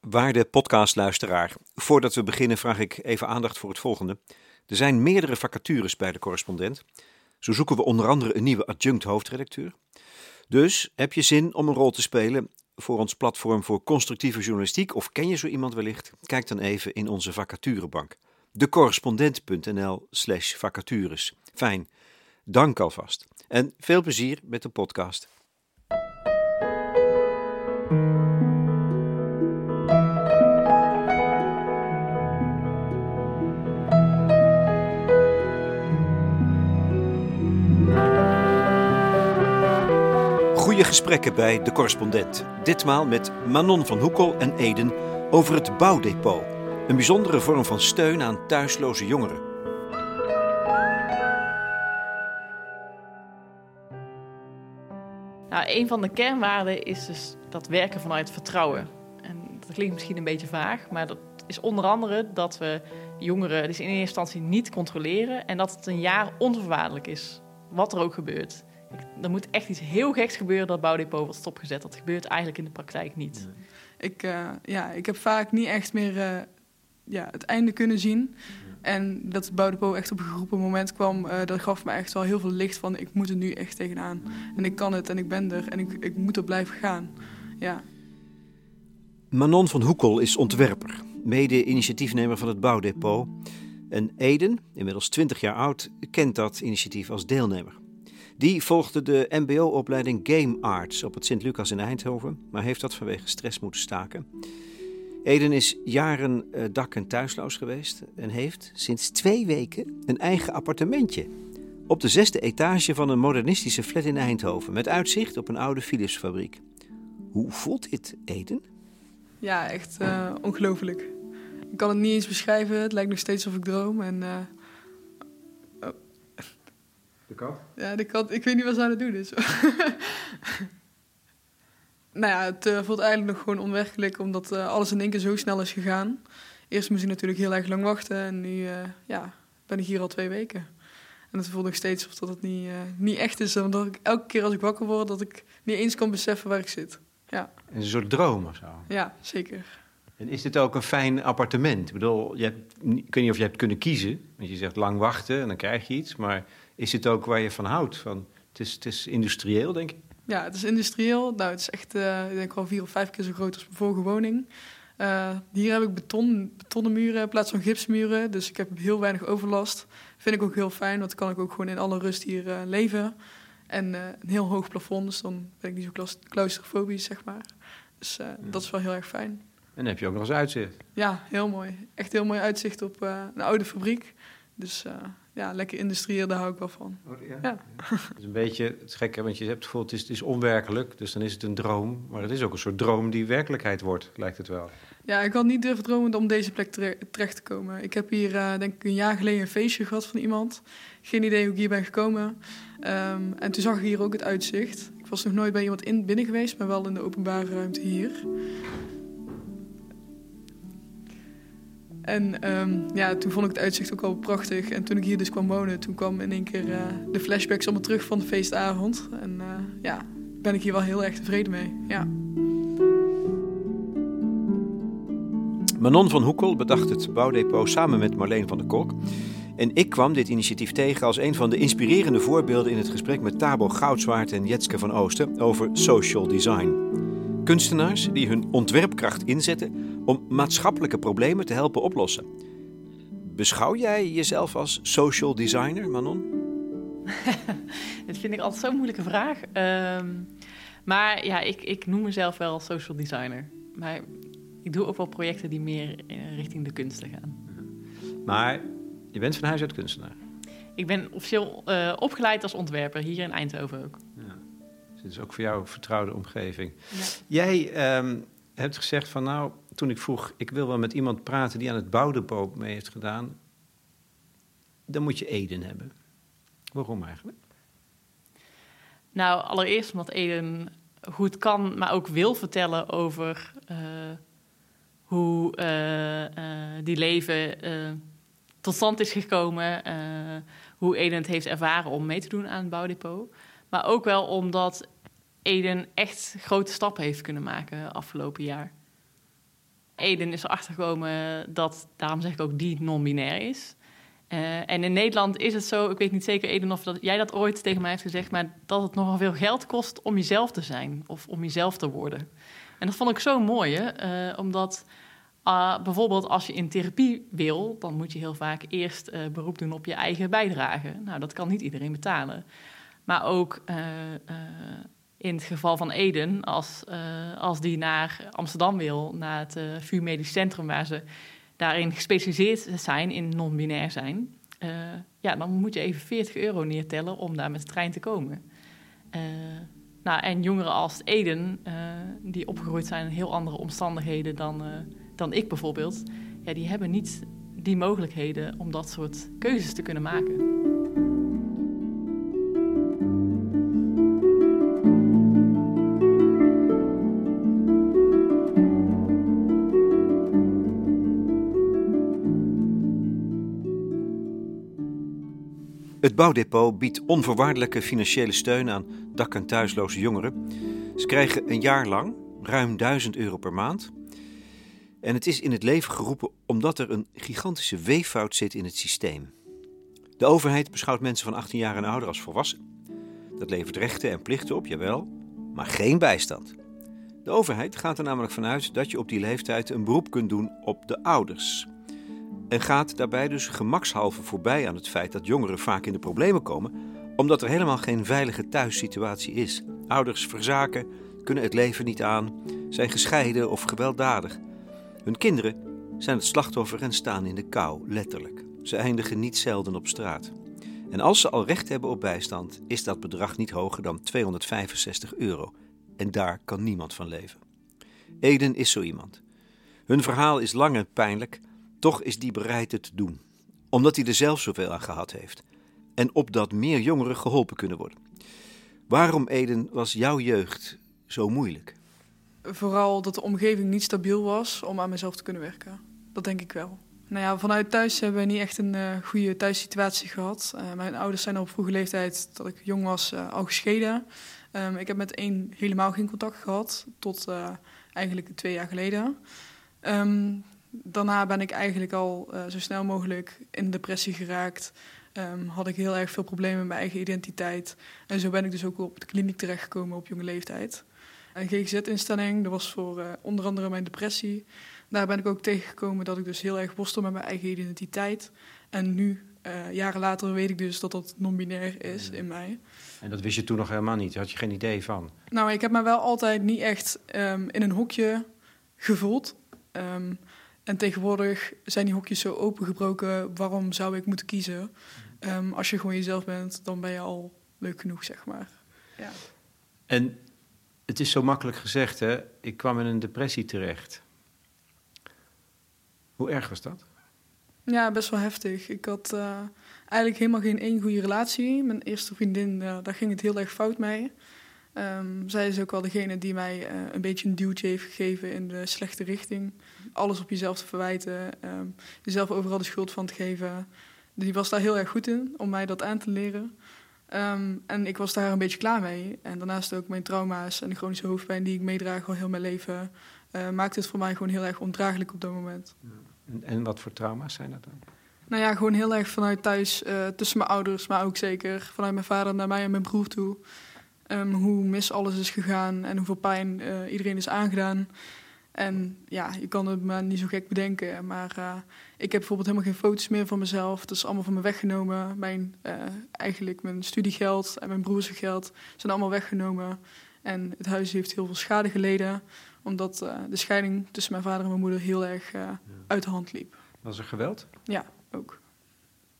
Waarde podcastluisteraar, voordat we beginnen vraag ik even aandacht voor het volgende. Er zijn meerdere vacatures bij de correspondent. Zo zoeken we onder andere een nieuwe adjunct hoofdredacteur. Dus heb je zin om een rol te spelen voor ons platform voor constructieve journalistiek of ken je zo iemand wellicht? Kijk dan even in onze vacaturebank. decorrespondent.nl slash vacatures. Fijn, dank alvast. En veel plezier met de podcast. Gesprekken bij De Correspondent. Ditmaal met Manon van Hoekel en Eden over het bouwdepot. Een bijzondere vorm van steun aan thuisloze jongeren. Nou, een van de kernwaarden is dus dat werken vanuit vertrouwen. En dat klinkt misschien een beetje vaag, maar dat is onder andere dat we jongeren dus in eerste instantie niet controleren en dat het een jaar onvoorwaardelijk is, wat er ook gebeurt. Er moet echt iets heel geks gebeuren dat bouwdepot wordt stopgezet. Dat gebeurt eigenlijk in de praktijk niet. Ik, uh, ja, ik heb vaak niet echt meer uh, ja, het einde kunnen zien. En dat het bouwdepot echt op een geroepen moment kwam, uh, dat gaf me echt wel heel veel licht van ik moet er nu echt tegenaan. En ik kan het en ik ben er en ik, ik moet er blijven gaan. Ja. Manon van Hoekel is ontwerper, mede-initiatiefnemer van het bouwdepot. En Eden, inmiddels 20 jaar oud, kent dat initiatief als deelnemer. Die volgde de MBO-opleiding Game Arts op het Sint-Lucas in Eindhoven, maar heeft dat vanwege stress moeten staken. Eden is jaren uh, dak- en thuisloos geweest en heeft sinds twee weken een eigen appartementje. Op de zesde etage van een modernistische flat in Eindhoven, met uitzicht op een oude Philips-fabriek. Hoe voelt dit, Eden? Ja, echt uh, ongelooflijk. Ik kan het niet eens beschrijven. Het lijkt nog steeds alsof ik droom. En, uh, de kat? Ja, de kat. Ik weet niet wat ze aan het doen is. nou ja, het uh, voelt eigenlijk nog gewoon onwerkelijk, omdat uh, alles in één keer zo snel is gegaan. Eerst moest ik natuurlijk heel erg lang wachten en nu uh, ja, ben ik hier al twee weken. En het voelt nog steeds alsof dat het niet, niet echt is, omdat ik elke keer als ik wakker word, dat ik niet eens kan beseffen waar ik zit. Ja. Een soort droom of zo? Ja, zeker. En is dit ook een fijn appartement? Ik bedoel, je hebt, ik weet niet of je hebt kunnen kiezen, want je zegt lang wachten en dan krijg je iets, maar is het ook waar je van houdt? Van, het, is, het is industrieel, denk ik? Ja, het is industrieel. Nou, het is echt, uh, ik denk wel vier of vijf keer zo groot als mijn vorige woning. Uh, hier heb ik beton, betonnen muren in plaats van gipsmuren. Dus ik heb heel weinig overlast. Vind ik ook heel fijn, want dan kan ik ook gewoon in alle rust hier uh, leven. En een heel hoog plafond, dus dan ben ik niet zo claustrofobisch, zeg maar. Dus ja. dat is wel heel erg fijn. En dan heb je ook nog eens uitzicht. Ja, heel mooi. Echt heel mooi uitzicht op een oude fabriek. Dus ja, lekker industrieel, daar hou ik wel van. Oh, ja? ja. Het is een beetje het gekke, want je hebt het gevoel, het is, het is onwerkelijk, dus dan is het een droom. Maar het is ook een soort droom die werkelijkheid wordt, lijkt het wel. Ja, ik had niet durven dromen om deze plek terecht te komen. Ik heb hier, uh, denk ik, een jaar geleden een feestje gehad van iemand. Geen idee hoe ik hier ben gekomen. Um, en toen zag ik hier ook het uitzicht. Ik was nog nooit bij iemand in, binnen geweest, maar wel in de openbare ruimte hier. En um, ja, toen vond ik het uitzicht ook al prachtig. En toen ik hier dus kwam wonen, toen kwam in één keer uh, de flashbacks allemaal terug van de feestavond. En uh, ja, ben ik hier wel heel erg tevreden mee. Ja. Manon van Hoekel bedacht het bouwdepot samen met Marleen van der Kolk. En ik kwam dit initiatief tegen als een van de inspirerende voorbeelden in het gesprek met Tabo Goudswaard en Jetske van Oosten over social design. Kunstenaars die hun ontwerpkracht inzetten om maatschappelijke problemen te helpen oplossen. Beschouw jij jezelf als social designer, Manon? Dat vind ik altijd zo'n moeilijke vraag. Um, maar ja, ik, ik noem mezelf wel social designer. Maar ik doe ook wel projecten die meer richting de kunsten gaan. Maar je bent van huis uit kunstenaar? Ik ben officieel uh, opgeleid als ontwerper, hier in Eindhoven ook. Ja. Dus dit is ook voor jou een vertrouwde omgeving. Ja. Jij um, hebt gezegd van nou, toen ik vroeg, ik wil wel met iemand praten die aan het bouwdepot mee heeft gedaan, dan moet je Eden hebben. Waarom eigenlijk? Nou, allereerst omdat Eden goed kan, maar ook wil vertellen over uh, hoe uh, uh, die leven tot stand is gekomen, hoe Eden het heeft ervaren om mee te doen aan het bouwdepot. Maar ook wel omdat Eden echt grote stappen heeft kunnen maken afgelopen jaar. Eden is erachter gekomen dat, daarom zeg ik ook, die non-binair is. Uh, en in Nederland is het zo, ik weet niet zeker, Eden, of dat jij dat ooit tegen mij hebt gezegd, maar dat het nogal veel geld kost om jezelf te zijn of om jezelf te worden. En dat vond ik zo mooi, hè? Uh, omdat uh, bijvoorbeeld als je in therapie wil, dan moet je heel vaak eerst uh, beroep doen op je eigen bijdrage. Nou, dat kan niet iedereen betalen. Maar ook uh, in het geval van Eden, als, als die naar Amsterdam wil, naar het VU Medisch Centrum, waar ze daarin gespecialiseerd zijn, in non-binair zijn, ja, dan moet je even 40 euro neertellen om daar met de trein te komen. nou, en jongeren als Eden, die opgegroeid zijn in heel andere omstandigheden dan dan ik bijvoorbeeld, ja, die hebben niet die mogelijkheden om dat soort keuzes te kunnen maken. Het bouwdepot biedt onvoorwaardelijke financiële steun aan dak- en thuisloze jongeren. Ze krijgen een jaar lang ruim 1000 euro per maand en het is in het leven geroepen omdat er een gigantische weeffout zit in het systeem. De overheid beschouwt mensen van 18 jaar en ouder als volwassen. Dat levert rechten en plichten op, jawel, maar geen bijstand. De overheid gaat er namelijk vanuit dat je op die leeftijd een beroep kunt doen op de ouders. En gaat daarbij dus gemakshalve voorbij aan het feit dat jongeren vaak in de problemen komen, omdat er helemaal geen veilige thuissituatie is. Ouders verzaken, kunnen het leven niet aan, zijn gescheiden of gewelddadig. Hun kinderen zijn het slachtoffer en staan in de kou, letterlijk. Ze eindigen niet zelden op straat. En als ze al recht hebben op bijstand, is dat bedrag niet hoger dan 265 euro. En daar kan niemand van leven. Eden is zo iemand. Hun verhaal is lang en pijnlijk, toch is die bereid het te doen. Omdat hij er zelf zoveel aan gehad heeft. En opdat meer jongeren geholpen kunnen worden. Waarom, Eden, was jouw jeugd zo moeilijk? vooral dat de omgeving niet stabiel was om aan mezelf te kunnen werken. Dat denk ik wel. Nou ja, vanuit thuis hebben we niet echt een uh, goede thuissituatie gehad. Uh, mijn ouders zijn op vroege leeftijd, dat ik jong was, uh, al gescheiden. Um, ik heb met één helemaal geen contact gehad, tot eigenlijk twee jaar geleden. Um, daarna ben ik eigenlijk al zo snel mogelijk in depressie geraakt. Um, had ik heel erg veel problemen met mijn eigen identiteit. En zo ben ik dus ook op de kliniek terechtgekomen op jonge leeftijd. Een GGZ-instelling, dat was voor uh, onder andere mijn depressie. Daar ben ik ook tegengekomen dat ik dus heel erg worstel met mijn eigen identiteit. En nu, uh, jaren later, weet ik dus dat dat non-binair is in mij. En dat wist je toen nog helemaal niet? Had je geen idee van? Nou, ik heb me wel altijd niet echt um, in een hokje gevoeld. Um, en tegenwoordig zijn die hokjes zo opengebroken. Waarom zou ik moeten kiezen? Um, als je gewoon jezelf bent, dan ben je al leuk genoeg, zeg maar. Ja. En het is zo makkelijk gezegd, hè? Ik kwam in een depressie terecht. Hoe erg was dat? Ja, best wel heftig. Ik had uh, eigenlijk helemaal geen één goede relatie. Mijn eerste vriendin, uh, daar ging het heel erg fout mee. Um, zij is ook wel degene die mij uh, een beetje een duwtje heeft gegeven in de slechte richting. Alles op jezelf te verwijten, um, jezelf overal de schuld van te geven. Die was daar heel erg goed in om mij dat aan te leren. Um, en ik was daar een beetje klaar mee. En daarnaast ook mijn trauma's en de chronische hoofdpijn die ik meedraag al heel mijn leven, uh, maakt het voor mij gewoon heel erg ondraaglijk op dat moment. En, en, wat voor trauma's zijn dat dan? Nou ja, gewoon heel erg vanuit thuis, uh, tussen mijn ouders, maar ook zeker vanuit mijn vader naar mij en mijn broer toe. Um, hoe mis alles is gegaan en hoeveel pijn uh, iedereen is aangedaan. En ja, je kan het maar niet zo gek bedenken. Maar uh, ik heb bijvoorbeeld helemaal geen foto's meer van mezelf. Dat is allemaal van me weggenomen. Mijn, uh, eigenlijk mijn studiegeld en mijn broers geld zijn allemaal weggenomen. En het huis heeft heel veel schade geleden. Omdat uh, de scheiding tussen mijn vader en mijn moeder heel erg ja. uit de hand liep. Was er geweld? Ja, ook.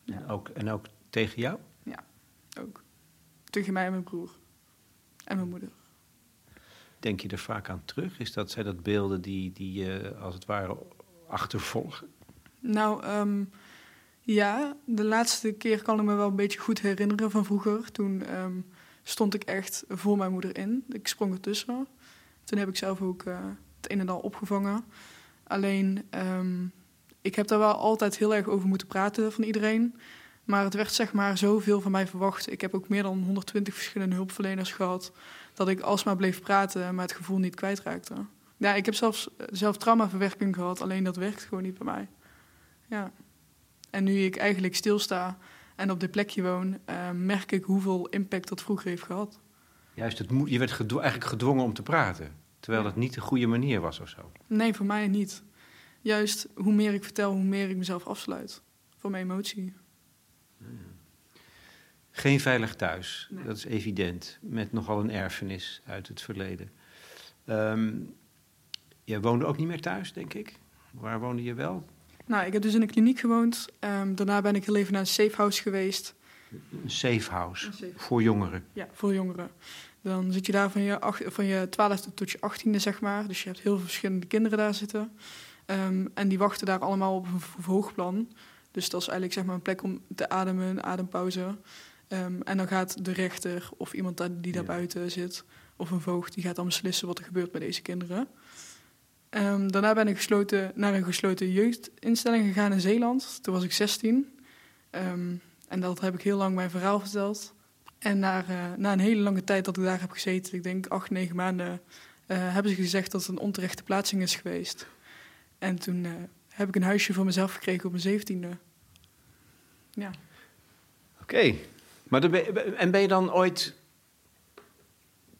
Ja. En ook. En ook tegen jou? Ja, ook. Tegen mij en mijn broer. En mijn moeder. Denk je er vaak aan terug? Is dat, zijn dat beelden die, die je als het ware achtervolgen? Nou, um, ja. De laatste keer kan ik me wel een beetje goed herinneren van vroeger. Toen um, stond ik echt voor mijn moeder in. Ik sprong ertussen. Toen heb ik zelf ook uh, het een en al opgevangen. Alleen, um, ik heb daar wel altijd heel erg over moeten praten van iedereen. Maar het werd zeg maar zoveel van mij verwacht. Ik heb ook meer dan 120 verschillende hulpverleners gehad. Dat ik alsmaar bleef praten, maar het gevoel niet kwijtraakte. Ja, ik heb zelfs zelf traumaverwerking gehad, alleen dat werkt gewoon niet bij mij. Ja. En nu ik eigenlijk stilsta en op dit plekje woon, uh, merk ik hoeveel impact dat vroeger heeft gehad. Juist, het je werd gedw eigenlijk gedwongen om te praten, terwijl dat niet de goede manier was of zo. Nee, voor mij niet. Juist, hoe meer ik vertel, hoe meer ik mezelf afsluit van mijn emotie. Geen veilig thuis, dat is evident, met nogal een erfenis uit het verleden. Um, je woonde ook niet meer thuis, denk ik. Waar woonde je wel? Nou, ik heb dus in een kliniek gewoond. Um, daarna ben ik heel even naar een safe house geweest. Een safe house? Voor jongeren? Ja, voor jongeren. Dan zit je daar van je, acht, van je twaalfde tot je achttiende, zeg maar. Dus je hebt heel veel verschillende kinderen daar zitten. Um, en die wachten daar allemaal op een verhoogplan. Dus dat is eigenlijk zeg maar, een plek om te ademen, een adempauze. Um, en dan gaat de rechter of iemand die daar buiten zit, of een voogd, die gaat dan beslissen wat er gebeurt met deze kinderen. Um, daarna ben ik gesloten, naar een gesloten jeugdinstelling gegaan in Zeeland. Toen was ik 16. Um, en dat heb ik heel lang mijn verhaal verteld. En na, uh, na een hele lange tijd dat ik daar heb gezeten, ik denk acht, negen maanden, uh, hebben ze gezegd dat het een onterechte plaatsing is geweest. En toen uh, heb ik een huisje voor mezelf gekregen op mijn zeventiende. Ja. Oké. Okay. Maar en ben je dan ooit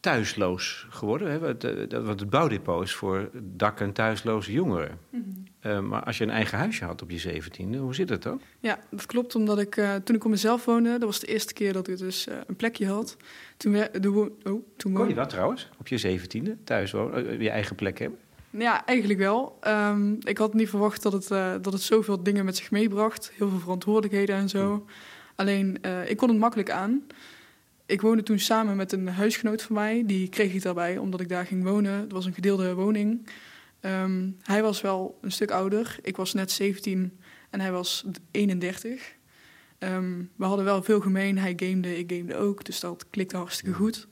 thuisloos geworden. Hè? Wat, wat het bouwdepot is voor dak- en thuisloze jongeren. Mm -hmm. uh, maar als je een eigen huisje had op je zeventiende, hoe zit het dan? Ja, dat klopt. Omdat ik uh, toen ik op mezelf woonde, dat was de eerste keer dat ik dus uh, een plekje had. Toen, we, de oh, toen Kon je dat trouwens, op je zeventiende, thuis wonen, je eigen plek hebben? Ja, eigenlijk wel. Um, ik had niet verwacht dat het, dat het zoveel dingen met zich meebracht. Heel veel verantwoordelijkheden en zo. Mm. Alleen, ik kon het makkelijk aan ik woonde toen samen met een huisgenoot van mij. Die kreeg ik daarbij omdat ik daar ging wonen. Het was een gedeelde woning. Um, hij was wel een stuk ouder. Ik was net 17 en hij was 31. Um, we hadden wel veel gemeen. Hij gamede, ik gamede ook. Dus dat klikte hartstikke goed.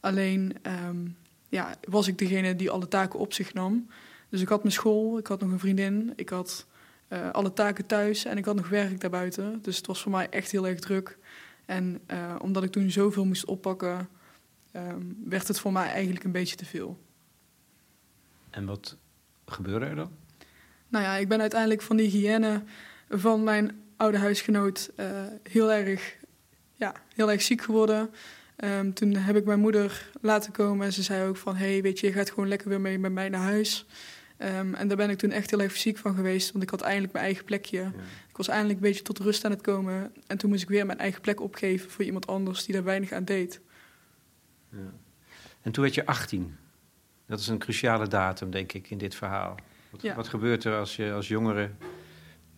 Alleen um, ja, was ik degene die alle taken op zich nam. Dus ik had mijn school, ik had nog een vriendin, ik had uh, alle taken thuis en ik had nog werk daarbuiten. Dus het was voor mij echt heel erg druk. En uh, omdat ik toen zoveel moest oppakken, um, werd het voor mij eigenlijk een beetje te veel. En wat gebeurde er dan? Nou ja, ik ben uiteindelijk van die hygiëne van mijn oude huisgenoot uh, heel, erg, ja, heel erg ziek geworden. Um, toen heb ik mijn moeder laten komen en ze zei ook van... hey, weet je, je gaat gewoon lekker weer mee met mij naar huis. Um, en daar ben ik toen echt heel erg ziek van geweest, want ik had eindelijk mijn eigen plekje. Ja. Ik was eindelijk een beetje tot rust aan het komen. En toen moest ik weer mijn eigen plek opgeven voor iemand anders die daar weinig aan deed. Ja. En toen werd je 18. Dat is een cruciale datum, denk ik, in dit verhaal. Wat, ja. wat gebeurt er als je als jongere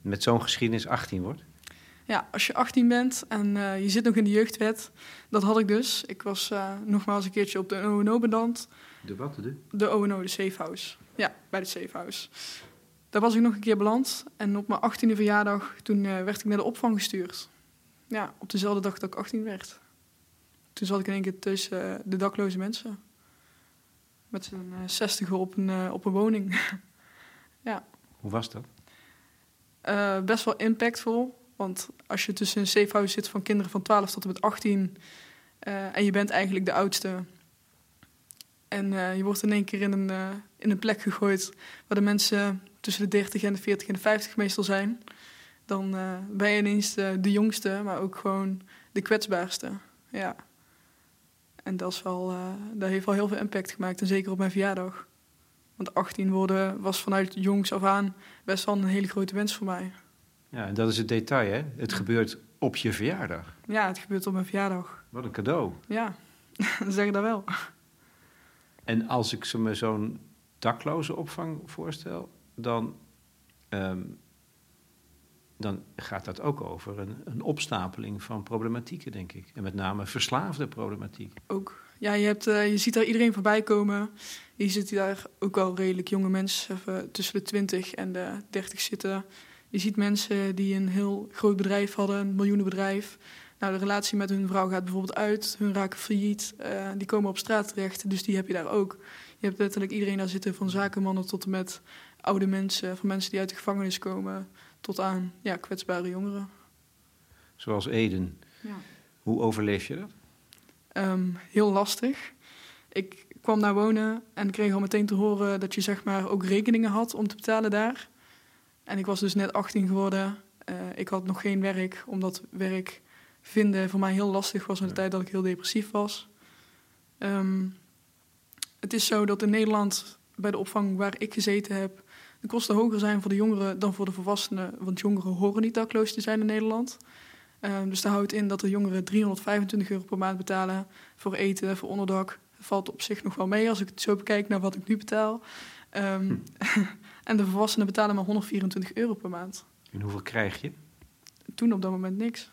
met zo'n geschiedenis 18 wordt? Ja, als je 18 bent en uh, je zit nog in de jeugdwet, dat had ik dus. Ik was uh, nogmaals een keertje op de ONO beland. De wat? De? De ONO, de Safe House. Ja, bij de Safe House. Daar was ik nog een keer beland. En op mijn 18e verjaardag, toen uh, werd ik naar de opvang gestuurd. Ja, op dezelfde dag dat ik 18 werd. Toen zat ik in één keer tussen uh, de dakloze mensen. Met z'n uh, 60 op een, op een woning. ja. Hoe was dat? best wel impactvol. Want als je tussen een safe house zit van kinderen van 12 tot en met 18... en je bent eigenlijk de oudste en uh, je wordt in één keer in een, uh, in een plek gegooid waar de mensen tussen de 30 en de 40 en de 50 meestal zijn. Dan uh, ben je ineens de, de, jongste, maar ook gewoon de kwetsbaarste. Ja. En dat, is wel, dat heeft wel heel veel impact gemaakt, en zeker op mijn verjaardag. Want 18 worden was vanuit jongs af aan best wel een hele grote wens voor mij. Ja, en dat is het detail, hè? Het gebeurt op je verjaardag. Ja, het gebeurt op mijn verjaardag. Wat een cadeau. Ja, zeg dat wel. En als ik me zo'n dakloze opvang voorstel, dan, um, dan gaat dat ook over een, een, opstapeling van problematieken, denk ik. En met name verslaafde problematiek. Ook. Ja, je, hebt, uh, je ziet daar iedereen voorbij komen. Je ziet daar ook al redelijk jonge mensen tussen de 20 en de 30 zitten. Je ziet mensen die een heel groot bedrijf hadden, een miljoenenbedrijf. Nou, de relatie met hun vrouw gaat bijvoorbeeld uit, hun raken failliet, uh, die komen op straat terecht, dus die heb je daar ook. Je hebt letterlijk iedereen daar zitten, van zakenmannen tot en met oude mensen, van mensen die uit de gevangenis komen, tot aan ja, kwetsbare jongeren. Zoals Eden. Ja. Hoe overleef je dat? Um, heel lastig. Ik kwam daar wonen en kreeg al meteen te horen dat je zeg maar ook rekeningen had om te betalen daar. En ik was dus net 18 geworden. Uh, ik had nog geen werk, omdat werk vinden voor mij heel lastig was in de tijd dat ik heel depressief was. Um, het is zo dat in Nederland bij de opvang waar ik gezeten heb, de kosten hoger zijn voor de jongeren dan voor de volwassenen. Want jongeren horen niet dakloos te zijn in Nederland. Um, dus dat houdt in dat de jongeren 325 euro per maand betalen voor eten, voor onderdak. Dat valt op zich nog wel mee als ik het zo bekijk naar wat ik nu betaal. Um, en de volwassenen betalen maar 124 euro per maand. En hoeveel krijg je? Toen op dat moment niks.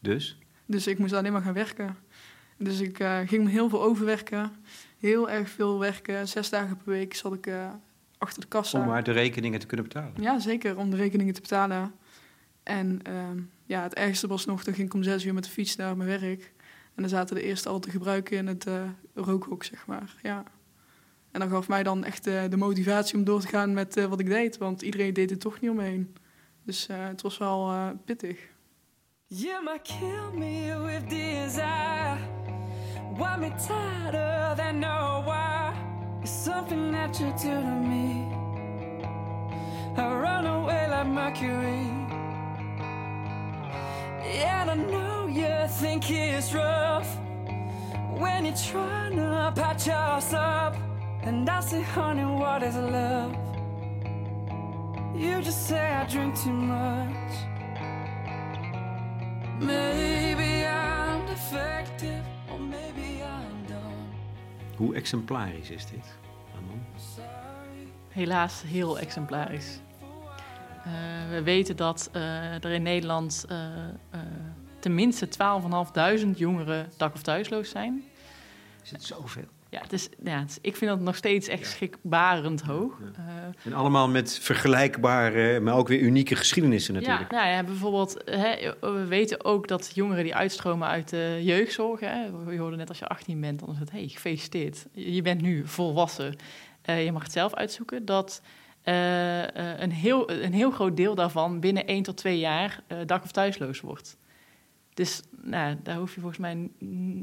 Dus? Dus ik moest alleen maar gaan werken. Dus ik uh, ging heel veel overwerken. Heel erg veel werken. Zes dagen per week zat ik uh, achter de kassa. Om maar de rekeningen te kunnen betalen? Ja, zeker. Om de rekeningen te betalen. En uh, ja, het ergste was nog, dan ging ik om zes uur met de fiets naar mijn werk. En dan zaten de eerste al te gebruiken in het rookhok, zeg maar. Ja. En dat gaf mij dan echt de motivatie om door te gaan met wat ik deed. Want iedereen deed het toch niet omheen. Dus het was wel pittig. You might kill me with desire. Want me tighter than no why. It's something that you do to me. I run away like Mercury. And I know you think it's rough when you're trying to patch us up. And I say, honey, what is love? You just say I drink too much. Maybe Hoe exemplarisch is dit, Anon? Helaas heel exemplarisch. Uh, we weten dat uh, er in Nederland uh, tenminste 12.500 jongeren dak- of thuisloos zijn. Is het zoveel? Ja, het is, ja het is, ik vind dat nog steeds echt schrikbarend hoog. Ja. Uh, en allemaal met vergelijkbare, maar ook weer unieke geschiedenissen natuurlijk. Ja, nou ja bijvoorbeeld, hè, we weten ook dat jongeren die uitstromen uit de jeugdzorg... Hè, je hoorde net als je 18 bent, dan is het, hey, gefeliciteerd. Je bent nu volwassen, uh, je mag het zelf uitzoeken. Dat uh, een, heel, een heel groot deel daarvan binnen 1 tot 2 jaar dak- of thuisloos wordt. Dus nou, daar hoef je volgens mij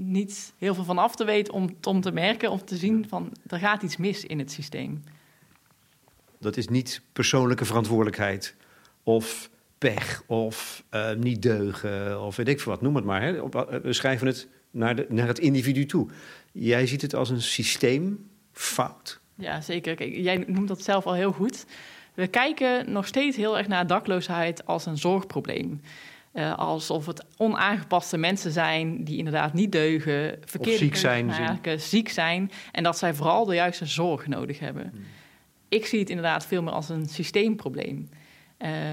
niet heel veel van af te weten om, om te merken, om te zien van er gaat iets mis in het systeem. Dat is niet persoonlijke verantwoordelijkheid of pech of uh, niet deugen of weet ik veel wat, noem het maar. Hè. We schrijven het naar, de, naar het individu toe. Jij ziet het als een systeemfout. Ja, zeker. Kijk, jij noemt dat zelf al heel goed. We kijken nog steeds heel erg naar dakloosheid als een zorgprobleem. Uh, alsof het onaangepaste mensen zijn die inderdaad niet deugen, verkeerde ziek zijn, maken, ziek zijn en dat zij vooral de juiste zorg nodig hebben. Hmm. Ik zie het inderdaad veel meer als een systeemprobleem.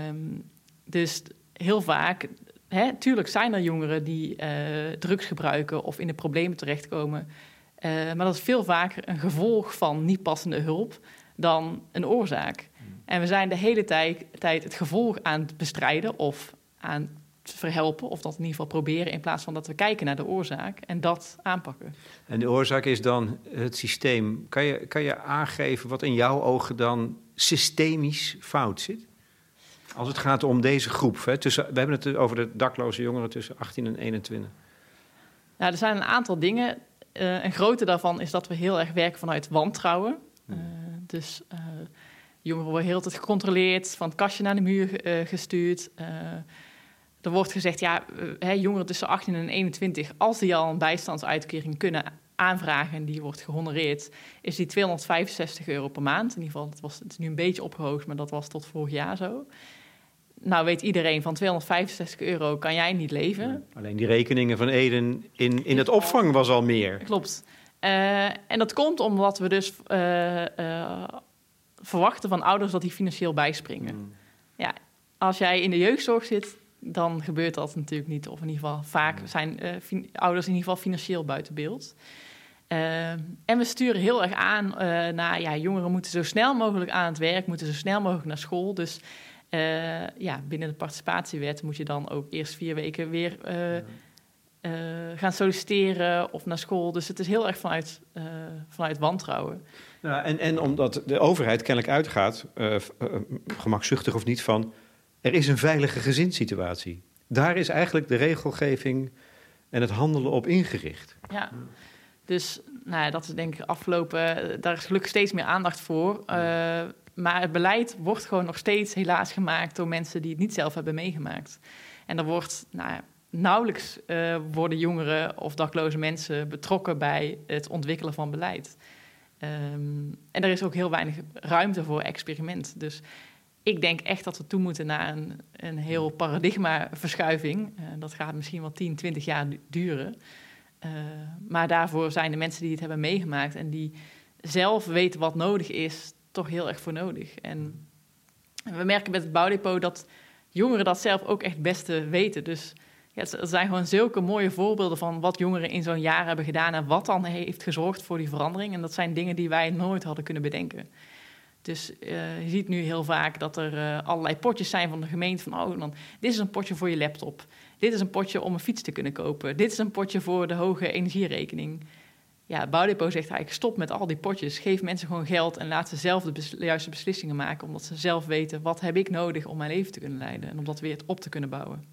Um, dus heel vaak, hè, tuurlijk zijn er jongeren die uh, drugs gebruiken of in de problemen terechtkomen, uh, maar dat is veel vaker een gevolg van niet passende hulp dan een oorzaak. Hmm. En we zijn de hele tijd, tijd het gevolg aan het bestrijden of aan verhelpen, of dat in ieder geval proberen, in plaats van dat we kijken naar de oorzaak en dat aanpakken. En de oorzaak is dan het systeem. Kan je, kan je aangeven wat in jouw ogen dan systemisch fout zit? Als het gaat om deze groep. Hè, tussen, we hebben het over de dakloze jongeren tussen 18 en 21. Nou, er zijn een aantal dingen. Uh, een grote daarvan is dat we heel erg werken vanuit wantrouwen. Uh, dus uh, jongeren worden heel tijd gecontroleerd, van het kastje naar de muur gestuurd. Er wordt gezegd, ja, hè, jongeren tussen 18 en 21, als die al een bijstandsuitkering kunnen aanvragen en die wordt gehonoreerd, is die 265 euro per maand. In ieder geval, het, was, het is nu een beetje opgehoogd, maar dat was tot vorig jaar zo. Nou weet iedereen, van 265 euro kan jij niet leven. Ja, alleen die rekeningen van Eden in, in het opvang was al meer. Klopt. Uh, en dat komt omdat we dus uh, uh, verwachten van ouders dat die financieel bijspringen. Mm. Ja, als jij in de jeugdzorg zit, dan gebeurt dat natuurlijk niet. Of in ieder geval vaak zijn uh, ouders in ieder geval financieel buiten beeld. Uh, en we sturen heel erg aan uh, naar ja, jongeren moeten zo snel mogelijk aan het werk, moeten zo snel mogelijk naar school. Dus ja, binnen de participatiewet moet je dan ook eerst vier weken weer gaan solliciteren of naar school. Dus het is heel erg vanuit, vanuit wantrouwen. Ja, en, en omdat de overheid kennelijk uitgaat, gemakzuchtig of niet, van er is een veilige gezinssituatie. Daar is eigenlijk de regelgeving en het handelen op ingericht. Ja, dus nou ja, dat is denk ik afgelopen... Daar is gelukkig steeds meer aandacht voor. Uh, maar het beleid wordt gewoon nog steeds helaas gemaakt... door mensen die het niet zelf hebben meegemaakt. En er wordt... Nou nauwelijks uh, worden jongeren of dakloze mensen betrokken bij het ontwikkelen van beleid. Um, en er is ook heel weinig ruimte voor experiment. Dus ik denk echt dat we toe moeten naar een, een heel paradigmaverschuiving. Uh, dat gaat misschien wel 10, 20 jaar duren. Uh, maar daarvoor zijn de mensen die het hebben meegemaakt en die zelf weten wat nodig is, toch heel erg voor nodig. En we merken met het bouwdepot dat jongeren dat zelf ook echt beste weten. Dus ja, er zijn gewoon zulke mooie voorbeelden van wat jongeren in zo'n jaar hebben gedaan en wat dan heeft gezorgd voor die verandering. En dat zijn dingen die wij nooit hadden kunnen bedenken. Dus uh, je ziet nu heel vaak dat er uh, allerlei potjes zijn van de gemeente. Van, oh, dan, dit is een potje voor je laptop. Dit is een potje om een fiets te kunnen kopen. Dit is een potje voor de hoge energierekening. Ja, Bouwdepot zegt eigenlijk stop met al die potjes. Geef mensen gewoon geld en laat ze zelf de juiste beslissingen maken. Omdat ze zelf weten, wat heb ik nodig om mijn leven te kunnen leiden. En om dat weer op te kunnen bouwen.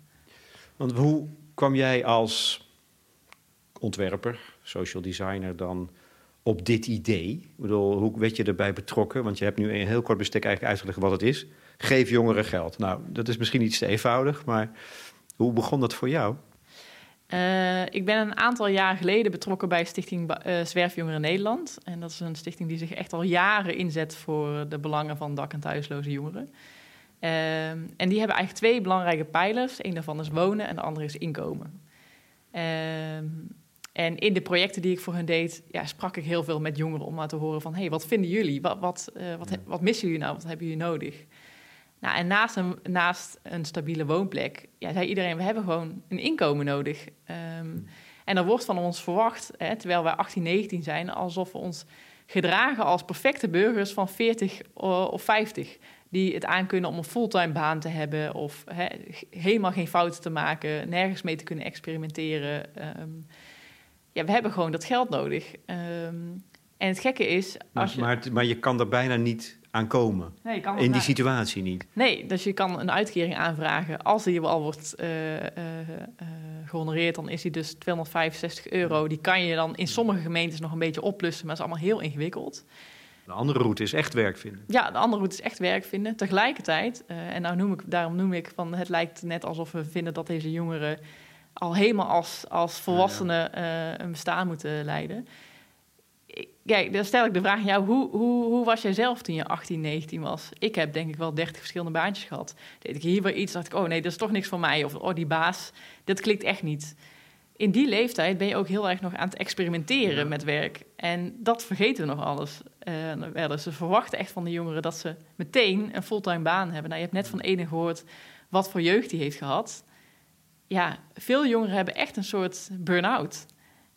Want hoe kwam jij als ontwerper, social designer dan op dit idee? Bedoel, hoe werd je erbij betrokken? Want je hebt nu een heel kort bestek eigenlijk uitgelegd wat het is. Geef jongeren geld. Nou, dat is misschien iets te eenvoudig, maar hoe begon dat voor jou? Uh, ik ben een aantal jaar geleden betrokken bij Stichting uh, Zwerfjongeren Nederland. En dat is een stichting die zich echt al jaren inzet voor de belangen van dak- en thuisloze jongeren. Uh, en die hebben eigenlijk twee belangrijke pijlers. Eén daarvan is wonen en de andere is inkomen. Ehm, en in de projecten die ik voor hen deed, ja, sprak ik heel veel met jongeren om maar te horen van... hé, hey, wat vinden jullie? Wat, wat, uh, wat, wat missen jullie nou? Wat hebben jullie nodig? Nou, en naast een, naast een stabiele woonplek, ja, zei iedereen, we hebben gewoon een inkomen nodig. Um, en er wordt van ons verwacht, hè, terwijl wij 18, 19 zijn, alsof we ons gedragen als perfecte burgers van 40 of 50 die het aankunnen om een fulltime baan te hebben of he, helemaal geen fouten te maken, nergens mee te kunnen experimenteren. Um, ja, we hebben gewoon dat geld nodig. Um, en het gekke is. Als maar, je, maar, maar, je kan er bijna niet aan komen. Nee, je kan in die situatie niet. Nee, dus je kan een uitkering aanvragen. Als die al wordt uh, uh, uh, gehonoreerd, dan is die dus 265 euro. Die kan je dan in sommige gemeentes nog een beetje oplussen, maar dat is allemaal heel ingewikkeld. De andere route is echt werk vinden. Ja, de andere route is echt werk vinden. Tegelijkertijd, uh, en nou noem ik, daarom noem ik van het lijkt net alsof we vinden dat deze jongeren al helemaal als, als volwassenen uh, een bestaan moeten leiden. Kijk, dan stel ik de vraag aan jou, hoe, hoe, hoe was jij zelf toen je 18, 19 was? Ik heb denk ik wel 30 verschillende baantjes gehad. Deed ik hier weer iets, dacht ik, oh nee, dat is toch niks voor mij. Of oh, die baas, dat klikt echt niet in die leeftijd ben je ook heel erg nog aan het experimenteren met werk. En dat vergeten we nog alles. Uh, ze verwachten echt van de jongeren dat ze meteen een fulltime baan hebben. Nou, je hebt net van ene gehoord wat voor jeugd die heeft gehad. Ja, veel jongeren hebben echt een soort burn-out.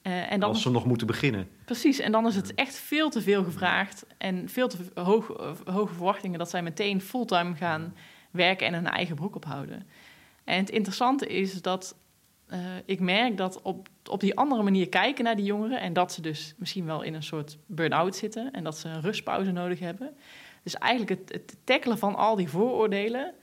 Uh, en dan Als ze nog moeten beginnen. Precies, en dan is het echt veel te veel gevraagd en veel te hoog, hoge verwachtingen dat zij meteen fulltime gaan werken en hun eigen broek ophouden. En het interessante is dat uh, ik merk dat op, op die andere manier kijken naar die jongeren en dat ze dus misschien wel in een soort burn-out zitten en dat ze een rustpauze nodig hebben. Dus eigenlijk het, het tackelen van al die vooroordelen,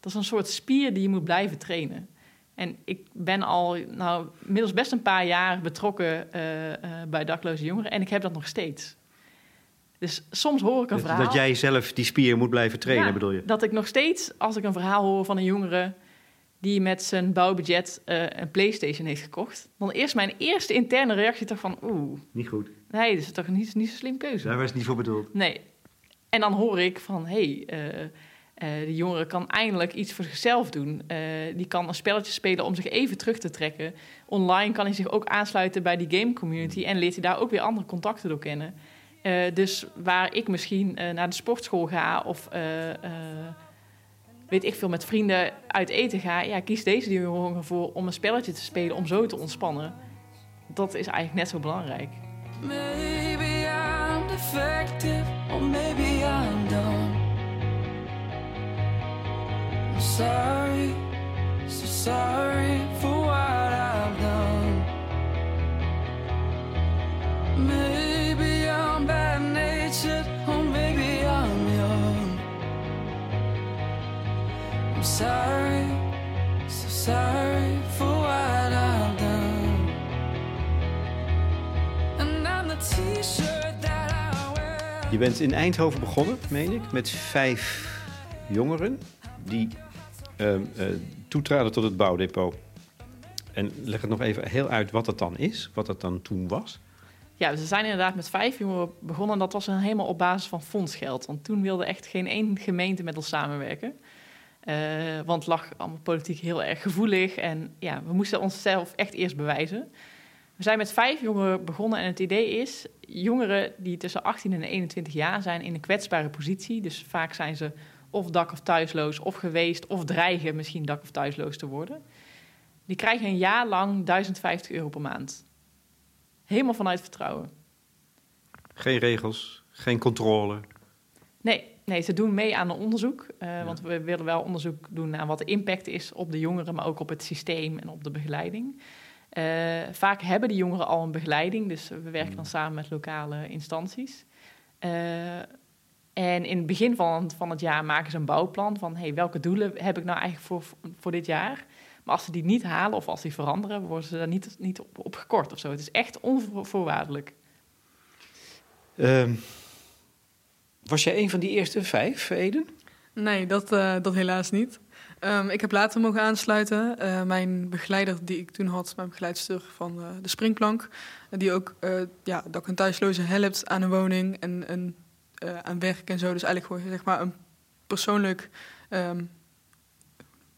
dat is een soort spier die je moet blijven trainen. En ik ben al nou, inmiddels best een paar jaar betrokken uh, uh, bij dakloze jongeren en ik heb dat nog steeds. Dus soms hoor ik een dat, verhaal. Dat jij zelf die spier moet blijven trainen, ja, bedoel je? Dat ik nog steeds, als ik een verhaal hoor van een jongere die met zijn bouwbudget uh, een PlayStation heeft gekocht. Dan eerst mijn eerste interne reactie toch van oeh. Niet goed. Nee, dat is toch niet, niet zo'n slim keuze. Daar was het niet voor bedoeld. Nee. En dan hoor ik van hé, hey, uh, uh, die jongere kan eindelijk iets voor zichzelf doen. die kan een spelletje spelen om zich even terug te trekken. Online kan hij zich ook aansluiten bij die game community en leert hij daar ook weer andere contacten door kennen. dus waar ik misschien naar de sportschool ga of weet ik veel, met vrienden uit eten ga, ja, kies deze jongeren voor om een spelletje te spelen, om zo te ontspannen. Dat is eigenlijk net zo belangrijk. Sorry, so sorry for what I've done. Maybe I'm bad natured, or maybe I'm young. sorry, so sorry for what I've done. And I'm Je bent in Eindhoven begonnen, meen ik, met vijf jongeren die toetraden tot het bouwdepot. En leg het nog even heel uit wat dat dan is, wat dat dan toen was. Ja, ze zijn inderdaad met vijf jongeren begonnen. Dat was helemaal op basis van fondsgeld. Want toen wilde echt geen één gemeente met ons samenwerken. Uh, want het lag allemaal politiek heel erg gevoelig. En ja, we moesten onszelf echt eerst bewijzen. We zijn met vijf jongeren begonnen en het idee is... jongeren die tussen 18 en 21 jaar zijn in een kwetsbare positie... dus vaak zijn ze of dak- of thuisloos of geweest... of dreigen misschien dak- of thuisloos te worden... die krijgen een jaar lang 1050 euro per maand. Helemaal vanuit vertrouwen. Geen regels, geen controle. Nee, nee ze doen mee aan een onderzoek. Uh, ja. Want we willen wel onderzoek doen naar wat de impact is op de jongeren... maar ook op het systeem en op de begeleiding... Uh, vaak hebben die jongeren al een begeleiding, dus we werken dan samen met lokale instanties. Uh, en in het begin van, van het jaar maken ze een bouwplan van hey, welke doelen heb ik nou eigenlijk voor, voor dit jaar. Maar als ze die niet halen of als die veranderen, worden ze daar niet, niet op, op gekort of zo. Het is echt onvoorwaardelijk. Uh, was jij een van die eerste vijf, Eden? Nee, dat, uh, dat helaas niet. Um, ik heb later mogen aansluiten. Uh, mijn begeleider die ik toen had, mijn begeleidster van uh, de springplank, die ook uh, ja, dak- en thuisloze helpt aan een woning en, en aan werk en zo. Dus eigenlijk gewoon zeg maar een persoonlijk, um,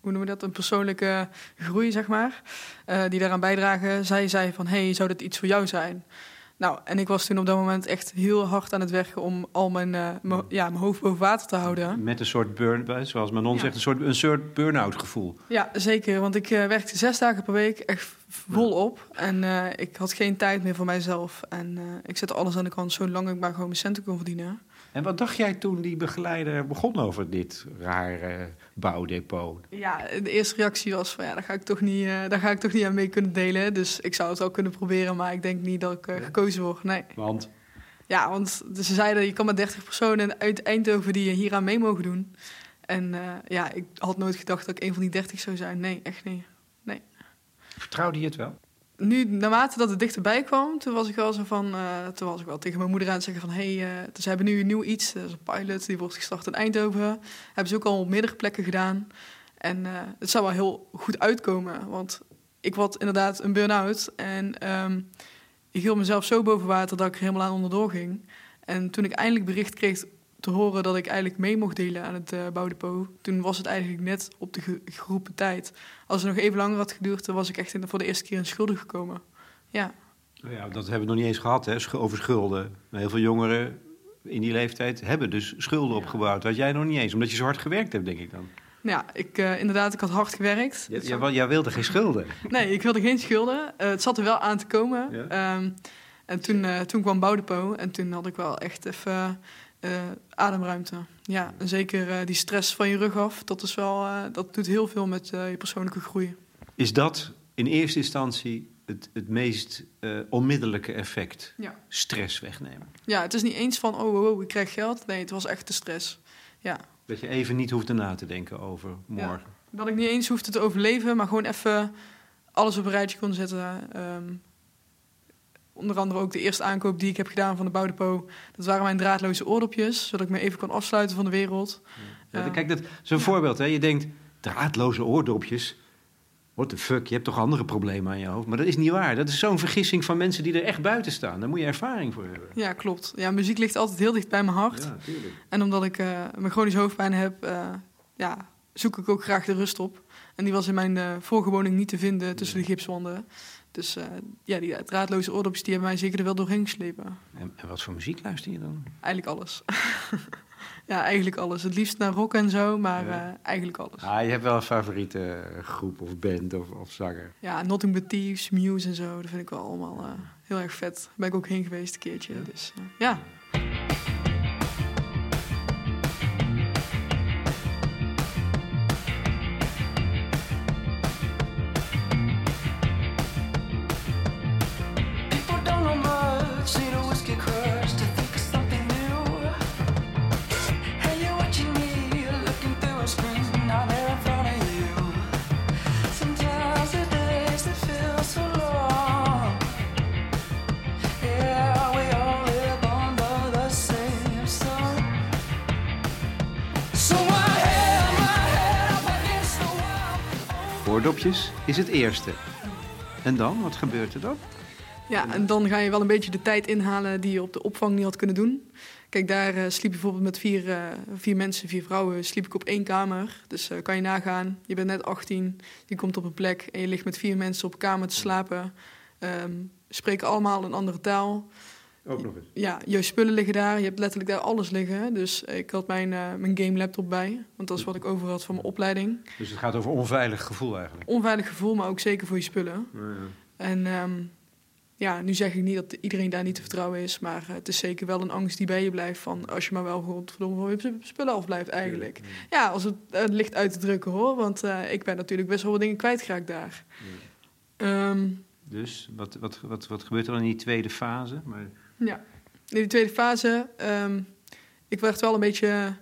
hoe noemen we dat, een persoonlijke groei zeg maar, die daaraan bijdragen. Zij zei van, hey, zou dit iets voor jou zijn? Nou, en ik was toen op dat moment echt heel hard aan het werken om al mijn, uh, ja, mijn hoofd boven water te houden. Met een soort burn, zoals Manon ja. zegt, een soort, een soort burn-out gevoel. Ja, zeker. Want ik uh, werkte zes dagen per week echt volop. En uh, ik had geen tijd meer voor mijzelf. En ik zette alles aan de kant zolang ik maar gewoon mijn centen kon verdienen. En wat dacht jij toen die begeleider begon over dit rare bouwdepot? Ja, de eerste reactie was van ja, daar ga ik toch niet, uh, daar ga ik toch niet aan mee kunnen delen. Dus ik zou het wel kunnen proberen, maar ik denk niet dat ik uh, gekozen word. Nee. Want? Ja, want ze zeiden je kan maar 30 personen uit Eindhoven die hier aan mee mogen doen. En uh, ja, ik had nooit gedacht dat ik een van die 30 zou zijn. Nee, echt niet. Nee. Vertrouwde je het wel? Nu, naarmate dat het dichterbij kwam, toen was ik wel zo van, uh, toen was ik wel tegen mijn moeder aan het zeggen van, hé, hey, uh, dus ze hebben nu een nieuw iets, dat is een pilot, die wordt gestart in Eindhoven. Hebben ze ook al op meerdere plekken gedaan. En het zou wel heel goed uitkomen, want ik had inderdaad een burn-out en um, ik hield mezelf zo boven water dat ik er helemaal aan onderdoor ging. En toen ik eindelijk bericht kreeg te horen dat ik eigenlijk mee mocht delen aan het uh, bouwdepot. Toen was het eigenlijk net op de ge geroepen tijd. Als het nog even langer had geduurd, dan was ik echt in, voor de eerste keer in schulden gekomen. Ja. ja, dat hebben we nog niet eens gehad, hè, over schulden. Heel veel jongeren in die leeftijd hebben dus schulden ja. opgebouwd. Had jij nog niet eens, omdat je zo hard gewerkt hebt, denk ik dan. Ja, ik, uh, inderdaad, ik had hard gewerkt. Ja, jij, jij wilde geen schulden? nee, ik wilde geen schulden. Uh, het zat er wel aan te komen. Ja. Um, en toen, uh, toen kwam Bouwdepot en toen had ik wel echt even uh, ademruimte. Ja, en zeker uh, die stress van je rug af, dat, is wel, uh, dat doet heel veel met je persoonlijke groei. Is dat in eerste instantie het, het meest onmiddellijke effect? Ja. Stress wegnemen? Ja, het is niet eens van, oh, oh, oh, ik krijg geld. Nee, het was echt de stress. Ja. Dat je even niet hoeft na te denken over morgen. Ja, dat ik niet eens hoefde te overleven, maar gewoon even alles op een rijtje kon zetten. Um, onder andere ook de eerste aankoop die ik heb gedaan van de Bouwdepot. Dat waren mijn draadloze oordopjes, zodat ik me even kon afsluiten van de wereld. Ja, uh, kijk, dat is een ja. voorbeeld. Hè? Je denkt, draadloze oordopjes? What the fuck, je hebt toch andere problemen aan je hoofd? Maar dat is niet waar. Dat is zo'n vergissing van mensen die er echt buiten staan. Daar moet je ervaring voor hebben. Ja, klopt. Ja, muziek ligt altijd heel dicht bij mijn hart. Ja, tuurlijk. En omdat ik uh, mijn chronische hoofdpijn heb, uh, ja, zoek ik ook graag de rust op. En die was in mijn uh, vorige woning niet te vinden tussen de gipswanden. Dus uh, ja, die draadloze oordopjes die hebben mij zeker er wel doorheen geslepen. En, en wat voor muziek luister je dan? Eigenlijk alles. ja, eigenlijk alles. Het liefst naar rock en zo, maar ja. uh, eigenlijk alles. Ah, je hebt wel een favoriete groep of band of, of zanger? Ja, Nothing But Thieves, Muse en zo. Dat vind ik wel allemaal uh, heel erg vet. Daar ben ik ook heen geweest een keertje. Ja. Dus ja. Is het eerste. En dan, wat gebeurt er dan? Ja, en dan ga je wel een beetje de tijd inhalen die je op de opvang niet had kunnen doen. Kijk, daar uh, sliep bijvoorbeeld met vier, uh, vier mensen, vier vrouwen, sliep ik op één kamer. Dus uh, kan je nagaan, je bent net 18, je komt op een plek en je ligt met vier mensen op een kamer te slapen. Um, spreken allemaal een andere taal. Ook nog eens? Ja, je spullen liggen daar, je hebt letterlijk daar alles liggen. Dus ik had mijn, mijn game laptop bij, want dat is wat ik over had van mijn opleiding. Dus het gaat over onveilig gevoel eigenlijk? Onveilig gevoel, maar ook zeker voor je spullen. Ja, ja. En... Um, ja, nu zeg ik niet dat iedereen daar niet te vertrouwen is, maar uh, het is zeker wel een angst die bij je blijft van als je maar wel gewoon van je spullen af blijft eigenlijk. Ja, ja als het uh, licht uit te drukken hoor, want uh, ik ben natuurlijk best wel wat dingen kwijtgeraakt daar. Um, dus wat, wat, wat, wat gebeurt er dan in die tweede fase? Maar... Ja, in die tweede fase, um, ik werd wel een beetje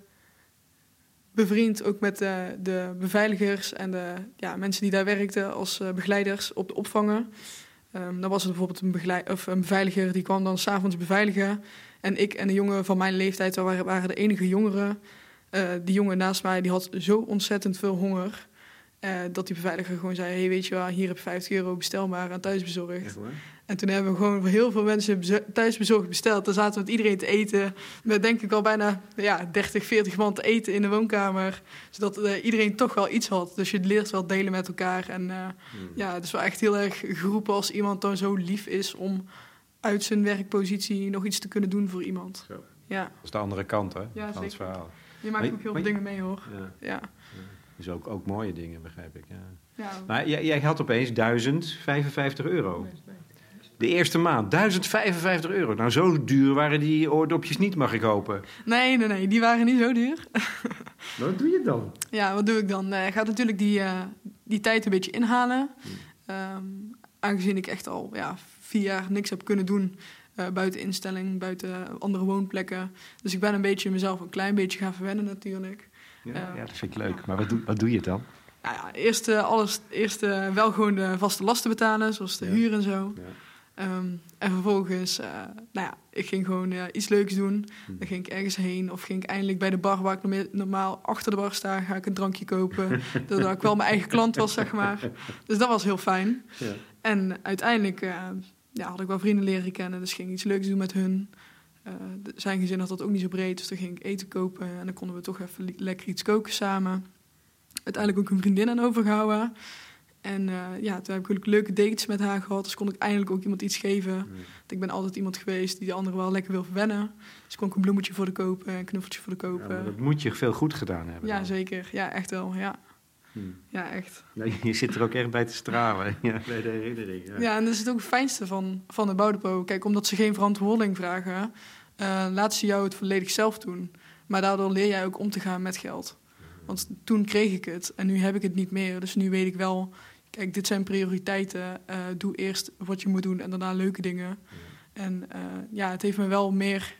bevriend ook met de, de beveiligers en de ja, mensen die daar werkten als begeleiders op de opvangen. Um, dan was er bijvoorbeeld een, begeleid, of een beveiliger die kwam dan s'avonds beveiligen. En ik en de jongen van mijn leeftijd waren, waren de enige jongeren. Uh, die jongen naast mij die had zo ontzettend veel honger. Dat die beveiliger gewoon zei: Hey, weet je wel, hier heb je 50 euro bestelbaar aan thuisbezorgd. En toen hebben we gewoon voor heel veel mensen thuisbezorgd besteld. Dan zaten we met iedereen te eten. Met denk ik al bijna ja, 30, 40 man te eten in de woonkamer. Zodat uh, iedereen toch wel iets had. Dus je leert wel delen met elkaar. En uh, hmm. ja, het is wel echt heel erg geroepen als iemand dan zo lief is om uit zijn werkpositie nog iets te kunnen doen voor iemand. Zo. Ja. Dat is de andere kant hè, ja, van het verhaal. Je maakt ook heel veel dingen mee hoor. Ja. ja. Dus ook, ook mooie dingen, begrijp ik. Ja. ja. Maar jij, jij had opeens 1055 euro. De eerste maand, 1055 euro. Nou, zo duur waren die oordopjes niet, mag ik hopen. Nee, nee, nee, die waren niet zo duur. wat doe je dan? Ja, wat doe ik dan? Uh, ik ga natuurlijk die, uh, die tijd een beetje inhalen. Um, aangezien ik echt al ja, vier jaar niks heb kunnen doen uh, buiten instelling, buiten andere woonplekken. Dus ik ben een beetje mezelf een klein beetje gaan verwennen natuurlijk. Ja, ja dat vind ik leuk. Maar wat doe, wat doe je dan? Nou ja, eerst, alles, eerst wel gewoon de vaste lasten betalen, zoals de huur en zo. Um, en vervolgens, uh, nou ja, ik ging gewoon uh, iets leuks doen. Hmm. Dan ging ik ergens heen of ging ik eindelijk bij de bar waar ik normaal achter de bar sta, ga ik een drankje kopen. Doordat ik wel mijn eigen klant was, zeg maar. Dus dat was heel fijn. Ja. En uiteindelijk uh, ja, had ik wel vrienden leren kennen, dus ging ik iets leuks doen met hun. zijn gezin had dat ook niet zo breed, dus dan ging ik eten kopen en dan konden we toch even lekker iets koken samen. Uiteindelijk ook een vriendin aan overgehouden. En uh, ja, toen heb ik leuke dates met haar gehad. Dus kon ik eindelijk ook iemand iets geven. Ik ben altijd iemand geweest die de anderen wel lekker wil verwennen. Dus kon ik een bloemetje voor de kopen, een knuffeltje voor de kopen. Ja, dat moet je veel goed gedaan hebben. Ja, zeker. Ja, echt wel. Ja, hmm. ja echt. Ja, je zit er ook echt bij te stralen ja, bij de herinnering. Ja. ja, en dat is het ook het fijnste van, van de bouwdepot. Kijk, omdat ze geen verantwoording vragen, uh, laten ze jou het volledig zelf doen. Maar daardoor leer jij ook om te gaan met geld. Want toen kreeg ik het en nu heb ik het niet meer. Dus nu weet ik wel kijk, dit zijn prioriteiten. Uh, doe eerst wat je moet doen en daarna leuke dingen. En uh, ja, het heeft me wel meer,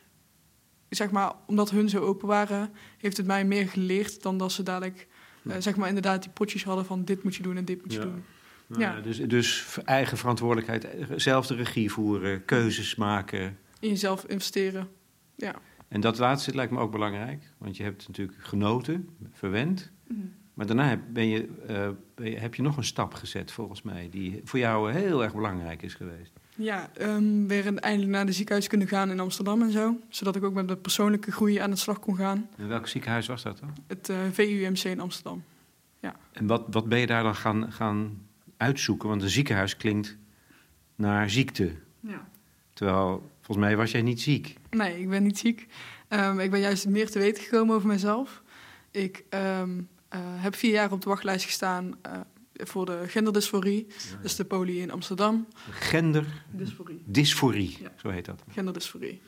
zeg maar, omdat hun zo open waren, heeft het mij meer geleerd dan dat ze dadelijk, uh, zeg maar, inderdaad die potjes hadden van dit moet je doen en dit moet je doen. Nou, ja. Dus, dus eigen verantwoordelijkheid, zelf de regie voeren, keuzes maken. In jezelf investeren, ja. En dat laatste lijkt me ook belangrijk, want je hebt natuurlijk genoten, verwend. Mm. Maar daarna ben je, uh, ben je, heb je nog een stap gezet, volgens mij, die voor jou heel erg belangrijk is geweest. Ja, um, weer eindelijk naar de ziekenhuis kunnen gaan in Amsterdam en zo. Zodat ik ook met de persoonlijke groei aan de slag kon gaan. En welk ziekenhuis was dat dan? Het uh, eh, VUMC in Amsterdam. Ja. En wat, wat ben je daar dan gaan, gaan uitzoeken? Want een ziekenhuis klinkt naar ziekte. Ja. Terwijl, volgens mij was jij niet ziek. Nee, ik ben niet ziek. Um, ik ben juist meer te weten gekomen over mezelf. Ik um, uh, heb vier jaar op de wachtlijst gestaan uh, voor de genderdysforie. Ja. Dus de poli in Amsterdam. Genderdysforie. Dysforie, ja. zo heet dat. Genderdysforie.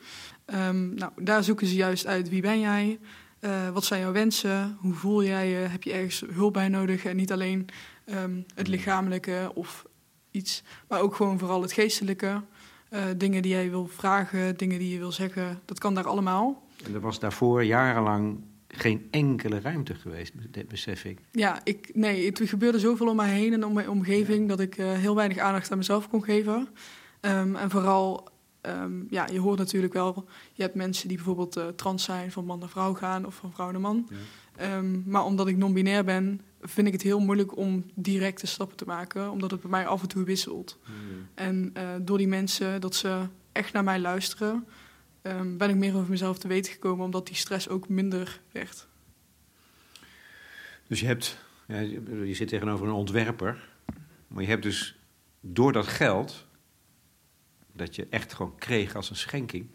Um, nou, daar zoeken ze juist uit wie ben jij, uh, wat zijn jouw wensen, hoe voel jij je, heb je ergens hulp bij nodig en niet alleen um, het lichamelijke of iets, maar ook gewoon vooral het geestelijke. dingen die jij wil vragen, dingen die je wil zeggen, dat kan daar allemaal. En er was daarvoor jarenlang geen enkele ruimte geweest, besef ik. Ja, ik, nee, het gebeurde zoveel om mij heen en om mijn omgeving... dat ik uh, heel weinig aandacht aan mezelf kon geven. Um, en vooral ehm, ja, je hoort natuurlijk wel, je hebt mensen die bijvoorbeeld eh, trans zijn, van man naar vrouw gaan of van vrouw naar man. Ehm, maar omdat ik non-binair ben, vind ik het heel moeilijk om directe stappen te maken, omdat het bij mij af en toe wisselt. En eh, door die mensen, dat ze echt naar mij luisteren, ehm, ben ik meer over mezelf te weten gekomen, omdat die stress ook minder werd. Dus je hebt, ja, je zit tegenover een ontwerper, maar je hebt dus door dat geld, dat je echt gewoon kreeg als een schenking,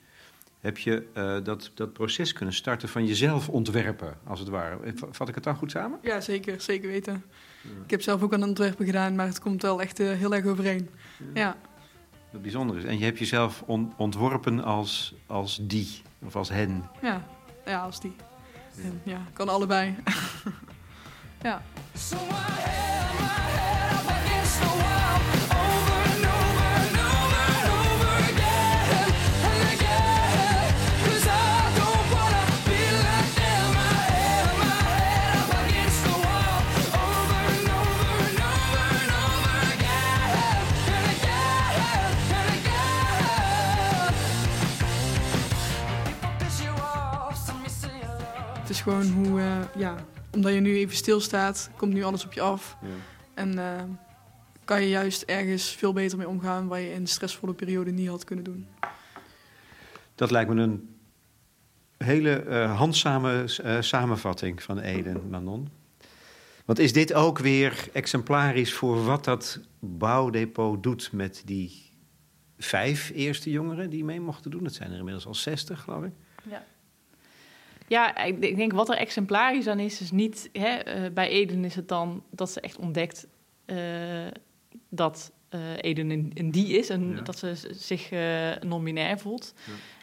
heb je uh, dat, dat proces kunnen starten van jezelf ontwerpen, als het ware. Vat ik het dan goed samen? Ja, zeker. Zeker weten. Ja. Ik heb zelf ook een ontwerpen gedaan, maar het komt wel echt uh, heel erg overeen. Ja. ja. Wat bijzonder is. En je hebt jezelf on ontworpen als, als die, of als hen. Ja, ja als die. Ja, ja kan allebei. ja. Gewoon hoe, uh, ja, omdat je nu even stilstaat, komt nu alles op je af. Ja. En uh, kan je juist ergens veel beter mee omgaan waar je in de stressvolle periode niet had kunnen doen. Dat lijkt me een hele uh, handzame samenvatting van Eden, Manon. Want is dit ook weer exemplarisch voor wat dat bouwdepot doet met die vijf eerste jongeren die mee mochten doen? Dat zijn er inmiddels al zestig, geloof ik. Ja. Ja, ik denk wat er exemplarisch aan is, is niet... Hè, uh, bij Eden is het dan dat ze echt ontdekt uh, dat uh, Eden een, een, die is... en ja. dat ze zich non-binair voelt.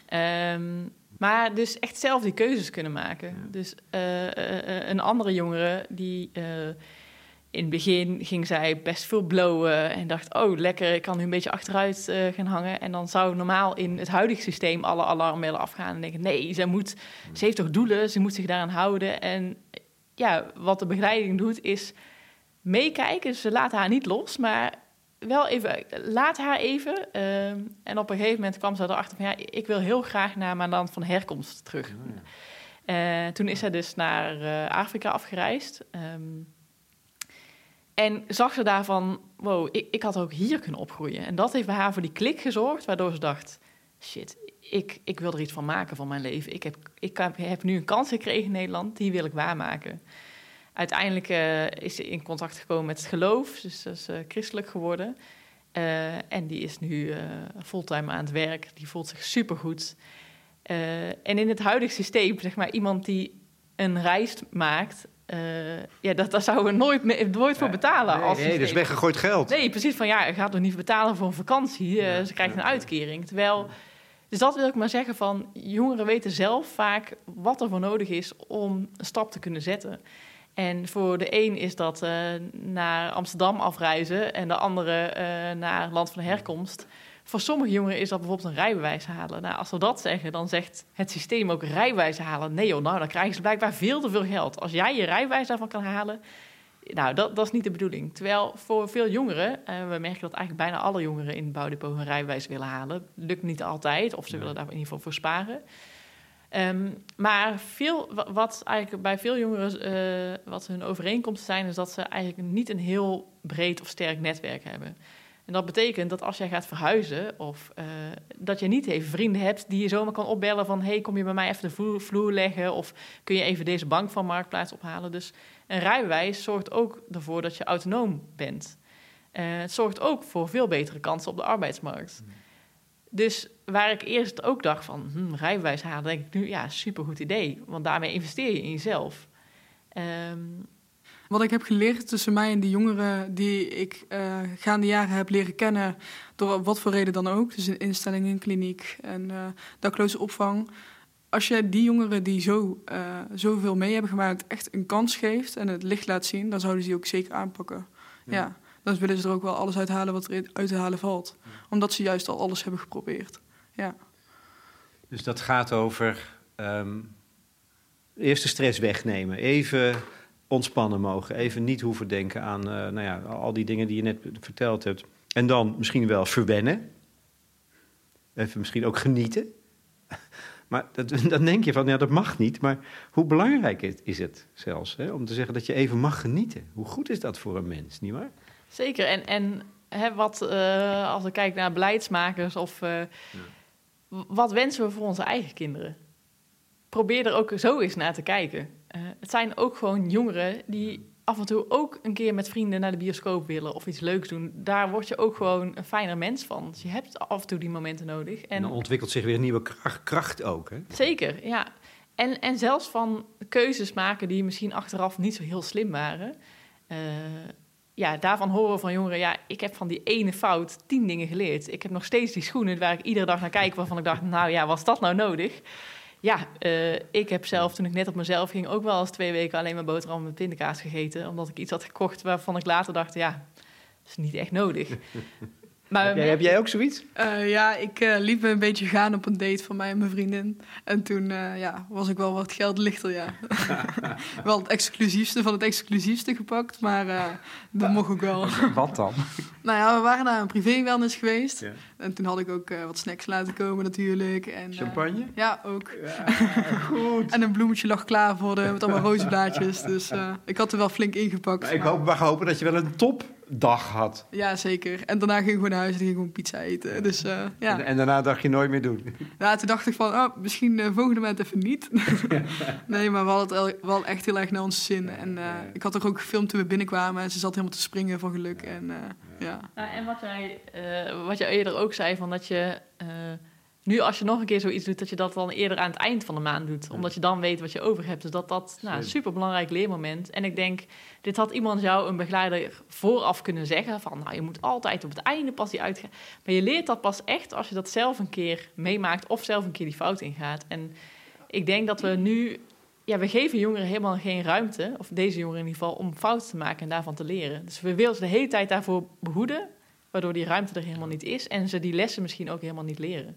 Ja. Um, maar dus echt zelf die keuzes kunnen maken. Ja. Dus een andere jongere die in het begin ging zij best veel blowen en dacht: Oh, lekker, ik kan nu een beetje achteruit uh, gaan hangen. En dan zou normaal in het huidige systeem alle alarmbellen afgaan en denken: Nee, ze, moet, ze heeft toch doelen, ze moet zich daaraan houden. En ja, wat de begeleiding doet, is meekijken. Ze laten haar niet los, maar wel even, laat haar even. Uh, en op een gegeven moment kwam ze erachter van: Ja, ik wil heel graag naar mijn land van herkomst terug. Oh, ja. uh, toen is zij dus naar uh, Afrika afgereisd. Um, en zag ze daarvan, wow, ik, ik had ook hier kunnen opgroeien. En dat heeft bij haar voor die klik gezorgd, waardoor ze dacht, shit, ik, ik wil er iets van maken van mijn leven. Ik heb, ik heb nu een kans gekregen in Nederland, die wil ik waarmaken. Uiteindelijk uh, is ze in contact gekomen met het geloof, dus ze is uh, christelijk geworden. Uh, en die is nu fulltime aan het werk, die voelt zich supergoed. en in het huidige systeem, zeg maar, iemand die een reis maakt uh, ja, dat, daar zouden we nooit, mee, nooit voor betalen. Nee, als nee dat is weggegooid geld. Nee, precies. Van ja, je gaat nog niet betalen voor een vakantie. Uh, ja, ze krijgt een uitkering. Terwijl, dus dat wil ik maar zeggen van... jongeren weten zelf vaak wat er voor nodig is om een stap te kunnen zetten. En voor de een is dat uh, naar Amsterdam afreizen... en de andere naar land van herkomst... Voor sommige jongeren is dat bijvoorbeeld een rijbewijs halen. Nou, als we dat zeggen, dan zegt het systeem ook rijbewijs halen. Nee joh, nou, dan krijgen ze blijkbaar veel te veel geld. Als jij je rijbewijs daarvan kan halen, nou, dat, dat is niet de bedoeling. Terwijl voor veel jongeren, en we merken dat eigenlijk bijna alle jongeren in het bouwdepot hun rijbewijs willen halen. Lukt niet altijd, of ze willen daar in ieder geval voor sparen. Um, maar veel, wat eigenlijk bij veel jongeren uh, wat hun overeenkomsten zijn, is dat ze eigenlijk niet een heel breed of sterk netwerk hebben. En dat betekent dat als jij gaat verhuizen, of uh, dat je niet even vrienden hebt die je zomaar kan opbellen van: hey, kom je bij mij even de vloer, vloer, leggen? Of kun je even deze bank van Marktplaats ophalen? Dus een rijbewijs zorgt ook ervoor dat je autonoom bent. Uh, het zorgt ook voor veel betere kansen op de arbeidsmarkt. Mm. Dus waar ik eerst ook dacht van hm, rijbewijs halen, denk ik nu ja, supergoed idee. Want daarmee investeer je in jezelf. Um, wat ik heb geleerd tussen mij en die jongeren die ik uh, gaande jaren heb leren kennen, door wat voor reden dan ook, dus een instelling, een kliniek en uh, dakloze opvang. Als je die jongeren die zo, uh, zoveel mee hebben gemaakt echt een kans geeft en het licht laat zien, dan zouden ze die ook zeker aanpakken. Ja. ja dan willen ze er ook wel alles uithalen wat er uit te halen valt. Omdat ze juist al alles hebben geprobeerd. Ja. Dus dat gaat over um, eerst de stress wegnemen. Even ontspannen mogen. Even niet hoeven denken aan uh, nou ja, al die dingen die je net verteld hebt. En dan misschien wel verwennen. Even misschien ook genieten. Maar dat, dan denk je van, ja, dat mag niet. Maar hoe belangrijk is het zelfs hè, om te zeggen dat je even mag genieten? Hoe goed is dat voor een mens, nietwaar? Zeker. En, en hè, wat, uh, als ik kijk naar beleidsmakers of... Uh, ja. Wat wensen we voor onze eigen kinderen? Probeer er ook zo eens naar te kijken. Uh, het zijn ook gewoon jongeren die af en toe ook een keer met vrienden naar de bioscoop willen of iets leuks doen, daar word je ook gewoon een fijner mens van. Dus je hebt af en toe die momenten nodig. En, dan ontwikkelt zich weer een nieuwe kracht, kracht ook. Hè? Zeker, ja. En, en zelfs van keuzes maken die misschien achteraf niet zo heel slim waren. Uh, ja, daarvan horen we van jongeren, ja, ik heb van die ene fout tien dingen geleerd. Ik heb nog steeds die schoenen waar ik iedere dag naar kijk, waarvan ik dacht, nou ja, was dat nou nodig? Ja, uh, ik heb zelf, toen ik net op mezelf ging, ook wel eens twee weken alleen maar boterham met pindakaas gegeten. Omdat ik iets had gekocht waarvan ik later dacht, ja, dat is niet echt nodig. Maar, heb, jij, heb, jij, ook zoiets? Uh, ja, ik uh, liep een beetje gaan op een date van mij en mijn vriendin. En toen uh, ja, was ik wel wat geld lichter, ja. wel het exclusiefste van het exclusiefste gepakt, maar dat mocht ook wel. wat dan? nou ja, we waren naar een privé-wellness geweest. Ja. En toen had ik ook wat snacks laten komen natuurlijk. En, Champagne? ja, ook. Ja, goed. en een bloemetje lag klaar voor de, met allemaal rozenblaadjes. Dus ik had er wel flink ingepakt. Maar ik hoop, mag hopen dat je wel een top dag had. Ja, zeker. En daarna ging ik gewoon naar huis en ging gewoon pizza eten. Dus, uh, ja. En, en, daarna dacht je nooit meer doen? Ja, toen dacht ik van, oh, misschien uh, volgende moment even niet. nee, maar we hadden het wel echt heel erg naar ons zin. En uh, ik had er ook gefilmd toen we binnenkwamen. En ze zat helemaal te springen van geluk. En, ja. Nou, en wat jij, wat jij eerder ook zei, van dat je nu, als je nog een keer zoiets doet, dat je dat dan eerder aan het eind van de maand doet. Omdat je dan weet wat je over hebt. Dus dat dat nou, een superbelangrijk leermoment. En ik denk, dit had iemand jou, een begeleider, vooraf kunnen zeggen. Van, nou, je moet altijd op het einde pas die uitgaan. Maar je leert dat pas echt als je dat zelf een keer meemaakt. Of zelf een keer die fout ingaat. En ik denk dat we nu... Ja, we geven jongeren helemaal geen ruimte. Of deze jongeren in ieder geval, om fouten te maken en daarvan te leren. Dus we willen ze de hele tijd daarvoor behoeden. Waardoor die ruimte er helemaal niet is. En ze die lessen misschien ook helemaal niet leren.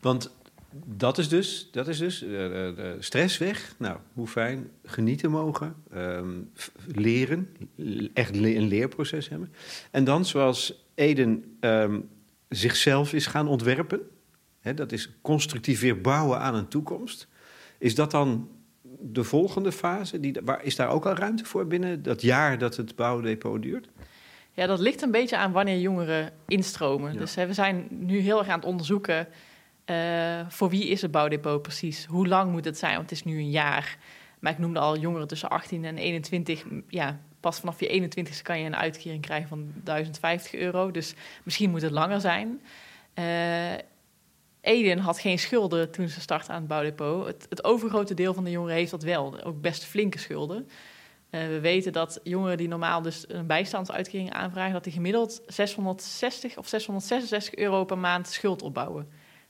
Want dat is dus, dat is dus uh, stress weg. Nou, hoe fijn. Genieten mogen. Um, leren. Echt een leerproces hebben. En dan, zoals Eden um, zichzelf is gaan ontwerpen. Hè, dat is constructief weer bouwen aan een toekomst. Is dat dan de volgende fase? Die, waar, is daar ook al ruimte voor binnen dat jaar dat het bouwdepot duurt? Ja, dat ligt een beetje aan wanneer jongeren instromen. Ja. Dus hè, we zijn nu heel erg aan het onderzoeken uh, voor wie is het bouwdepot precies? Hoe lang moet het zijn? Want het is nu een jaar. Maar ik noemde al jongeren tussen 18 en 21. Ja, pas vanaf je 21ste kan je een uitkering krijgen van 1050 euro. Dus misschien moet het langer zijn. Uh, Eden had geen schulden toen ze startte aan het bouwdepot. Het, het, overgrote deel van de jongeren heeft dat wel. Ook best flinke schulden. Uh, we weten dat jongeren die normaal dus een bijstandsuitkering aanvragen... dat die gemiddeld 660 of 666 euro per maand schuld opbouwen.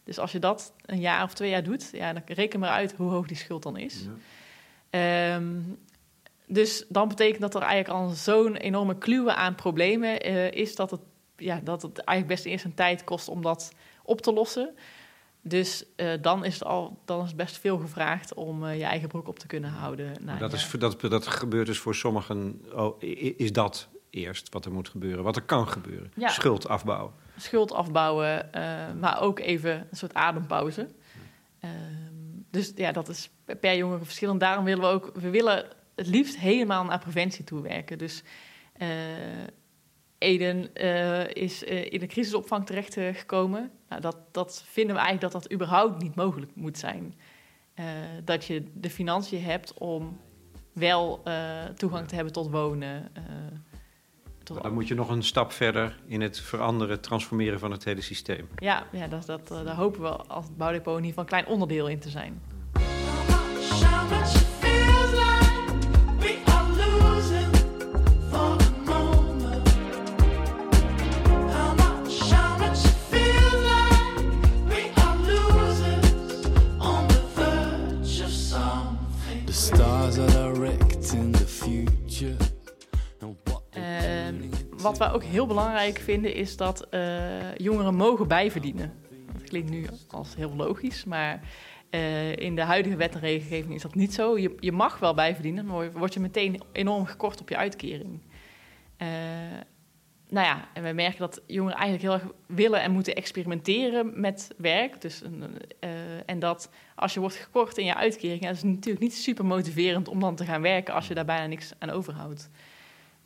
Dus als je dat een jaar of twee jaar doet, ja, dan reken maar uit hoe hoog die schuld dan is. Ja. Um, dus dan betekent dat er eigenlijk al zo'n enorme kluwe aan problemen uh, is dat het, ja, dat het eigenlijk best eerst een tijd kost om dat op te lossen. Dus uh, dan, is het al, dan is het best veel gevraagd om uh, je eigen broek op te kunnen houden. Nou, dat, is, dat, dat gebeurt dus voor sommigen, oh, is dat eerst wat er moet gebeuren, wat er kan gebeuren. Ja. Schuld afbouwen schuld afbouwen, uh, maar ook even een soort adempauze. Uh, dus ja, dat is per jongere verschillend. Daarom willen we ook, we willen het liefst helemaal naar preventie toe werken. Dus uh, Eden is in de crisisopvang terechtgekomen. Nou, dat, dat vinden we eigenlijk dat dat überhaupt niet mogelijk moet zijn. dat je de financiën hebt om wel toegang te hebben tot wonen dan moet je nog een stap verder in het veranderen, transformeren van het hele systeem. Ja, ja dat, dat, eh, daar hopen we als het bouwdepot in ieder geval een klein onderdeel in te zijn. Wat wij ook heel belangrijk vinden is dat uh, jongeren mogen bijverdienen. Dat klinkt nu als heel logisch, maar uh, in de huidige wet en regelgeving is dat niet zo. Je, je mag wel bijverdienen, maar word je meteen enorm gekort op je uitkering. Uh, nou ja, en we merken dat jongeren eigenlijk heel erg willen en moeten experimenteren met werk. Dus, en dat als je wordt gekort in je uitkering, is het natuurlijk niet super motiverend om dan te gaan werken als je daar bijna niks aan overhoudt.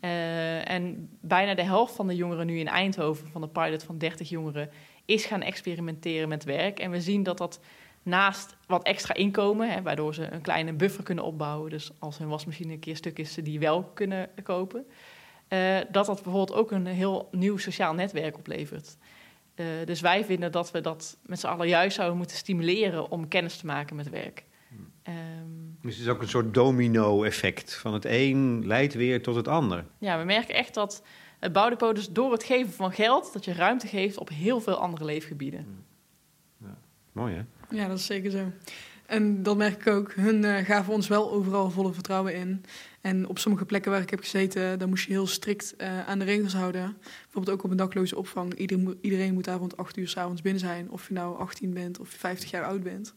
Uh, en bijna de helft van de jongeren nu in Eindhoven, van de pilot van 30 jongeren, is gaan experimenteren met werk. En we zien dat dat naast wat extra inkomen, hè, waardoor ze een kleine buffer kunnen opbouwen. Dus als hun wasmachine een keer stuk is, ze die wel kunnen kopen. Uh, dat dat bijvoorbeeld ook een heel nieuw sociaal netwerk oplevert. Uh, dus wij vinden dat we dat met z'n allen juist zouden moeten stimuleren om kennis te maken met werk. Um, dus het is ook een soort domino-effect. Van het een leidt weer tot het ander. Ja, we merken echt dat het bouwdepot dus door het geven van geld... dat je ruimte geeft op heel veel andere leefgebieden. Ja. Mooi, hè? Ja, dat is zeker zo. En dat merk ik ook. Hun uh, gaven ons wel overal volle vertrouwen in. En op sommige plekken waar ik heb gezeten, daar moest je heel strikt uh, aan de regels houden. Bijvoorbeeld ook op een dakloze opvang. Iedereen, iedereen moet daar rond 8 uur s'avonds binnen zijn. Of je nou 18 bent of 50 jaar oud bent.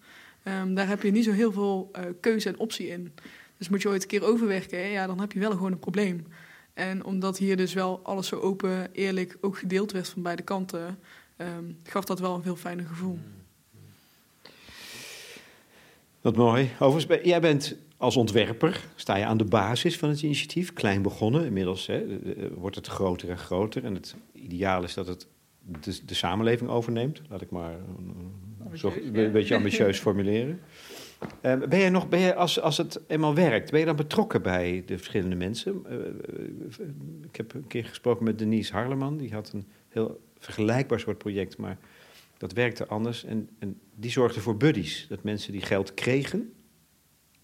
Um, daar heb je niet zo heel veel uh, keuze en optie in. Dus moet je ooit een keer overwerken, ja, dan heb je wel gewoon een probleem. En omdat hier dus wel alles zo open, eerlijk ook gedeeld werd van beide kanten, um, gaf dat wel een veel fijner gevoel. Wat mooi. Overigens, jij bent als ontwerper, sta je aan de basis van het initiatief, klein begonnen. Inmiddels hè, wordt het groter en groter. En het ideaal is dat het de, de samenleving overneemt. Laat ik maar zo, een beetje ambitieus formuleren. Uh, ben je nog, ben je, als, als het eenmaal werkt, ben je dan betrokken bij de verschillende mensen? Uh, ik heb een keer gesproken met Denise Harleman, die had een heel vergelijkbaar soort project, maar dat werkte anders. En, en die zorgde voor buddies, dat mensen die geld kregen,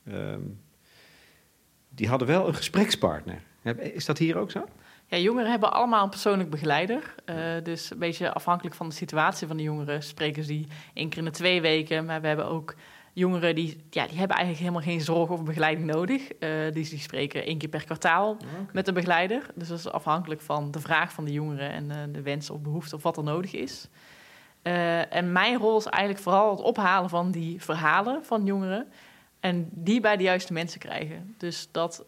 um, die hadden wel een gesprekspartner. Is dat hier ook zo? Ja, jongeren hebben allemaal een persoonlijk begeleider. Uh, dus een beetje afhankelijk van de situatie van de jongeren spreken ze die één keer in de twee weken. Maar we hebben ook jongeren die, ja, die hebben eigenlijk helemaal geen zorg of begeleiding nodig. Uh, die, die spreken één keer per kwartaal met een begeleider. Dus dat is afhankelijk van de vraag van de jongeren en uh, de wens of behoefte of wat er nodig is. en mijn rol is eigenlijk vooral het ophalen van die verhalen van jongeren. En die bij de juiste mensen krijgen. Dus dat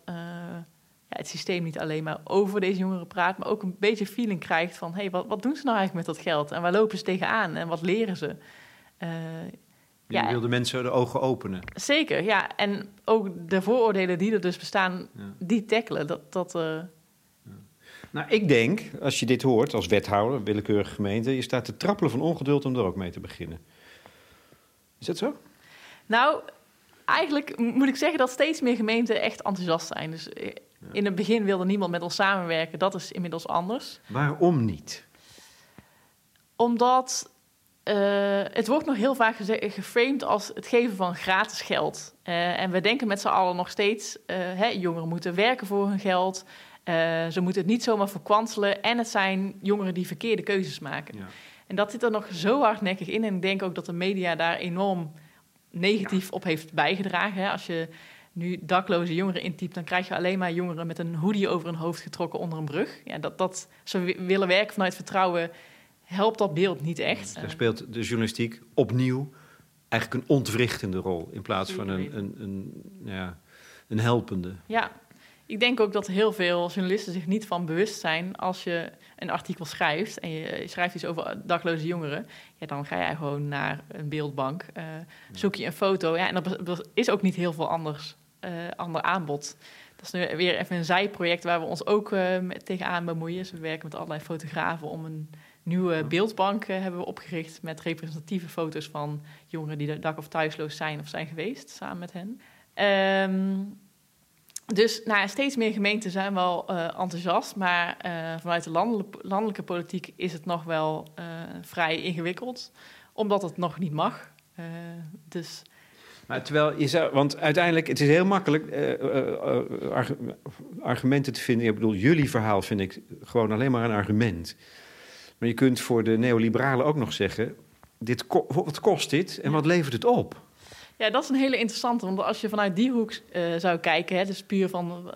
ja, het systeem niet alleen maar over deze jongeren praat, maar ook een beetje feeling krijgt van: hé, hey, wat, wat doen ze nou eigenlijk met dat geld? En waar lopen ze tegenaan? En wat leren ze? Uh, je ja, wilde mensen de ogen openen. Zeker, ja. En ook de vooroordelen die er dus bestaan, ja. die tackelen. Dat, dat, uh... ja. Nou, ik denk, als je dit hoort als wethouder, willekeurige gemeente, je staat te trappelen van ongeduld om er ook mee te beginnen. Is dat zo? Nou, eigenlijk moet ik zeggen dat steeds meer gemeenten echt enthousiast zijn. Dus eh, in het begin wilde niemand met ons samenwerken. Dat is inmiddels anders. Waarom niet? Omdat uh, het wordt nog heel vaak geframed als het geven van gratis geld. Uh, en we denken met z'n allen nog steeds... Uh, hè, jongeren moeten werken voor hun geld. ze moeten het niet zomaar verkwanselen. En het zijn jongeren die verkeerde keuzes maken. Ja. En dat zit er nog zo hardnekkig in. En ik denk ook dat de media daar enorm negatief op heeft bijgedragen. Hè. Als je nu dakloze jongeren intypt, dan krijg je alleen maar jongeren met een hoodie over hun hoofd getrokken onder een brug. Ja, dat, dat ze willen werken vanuit vertrouwen, helpt dat beeld niet echt. Daar speelt de journalistiek opnieuw eigenlijk een ontwrichtende rol in plaats van een, een, een, ja, een helpende. Ja, ik denk ook dat heel veel journalisten zich niet van bewust zijn als je een artikel schrijft en je schrijft iets over dakloze jongeren, ja, dan ga jij gewoon naar een beeldbank, uh, zoek je een foto. Ja, en dat is ook niet heel veel anders ander aanbod. Dat is nu weer even een zijproject waar we ons ook uh, met, tegenaan bemoeien. Dus we werken met allerlei fotografen om een nieuwe beeldbank uh, hebben we opgericht met representatieve foto's van jongeren die dak- of thuisloos zijn of zijn geweest, samen met hen. Um, dus nou, steeds meer gemeenten zijn wel uh, enthousiast, maar uh, vanuit de landelijke, landelijke politiek is het nog wel uh, vrij ingewikkeld, omdat het nog niet mag. dus maar terwijl je zou, want uiteindelijk, het is heel makkelijk uh, argumenten te vinden. Ik bedoel, jullie verhaal vind ik gewoon alleen maar een argument. Maar je kunt voor de neoliberalen ook nog zeggen: dit wat kost dit en wat levert het op? Ja, dat is een hele interessante. Want als je vanuit die hoek zou kijken, hè, dus puur van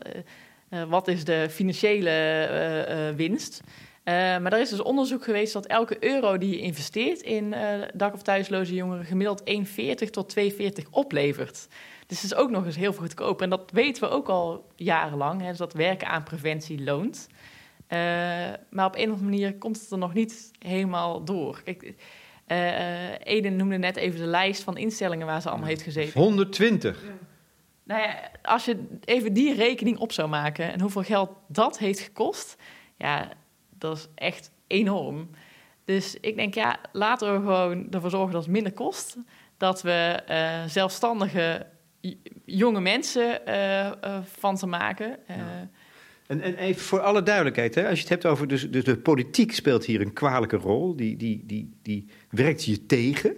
wat is de financiële winst. Uh, maar er is dus onderzoek geweest dat elke euro die je investeert in uh, dak- of thuisloze jongeren gemiddeld 1,40 tot 2,40 oplevert. Dus het is ook nog eens heel goedkoop. En dat weten we ook al jarenlang, hè, dus dat werken aan preventie loont. Uh, maar op een of andere manier komt het er nog niet helemaal door. Kijk, uh, Eden noemde net even de lijst van instellingen waar ze allemaal heeft gezeten. 120. Ja. Nou ja, als je even die rekening op zou maken en hoeveel geld dat heeft gekost, ja, dat is echt enorm. Dus ik denk, ja, laten we gewoon ervoor zorgen dat het minder kost. Dat we uh, zelfstandige jonge mensen uh, uh, van ze maken. En, en, even voor alle duidelijkheid, hè, als je het hebt over. Dus, dus de politiek speelt hier een kwalijke rol. Die, die, die, die werkt je tegen.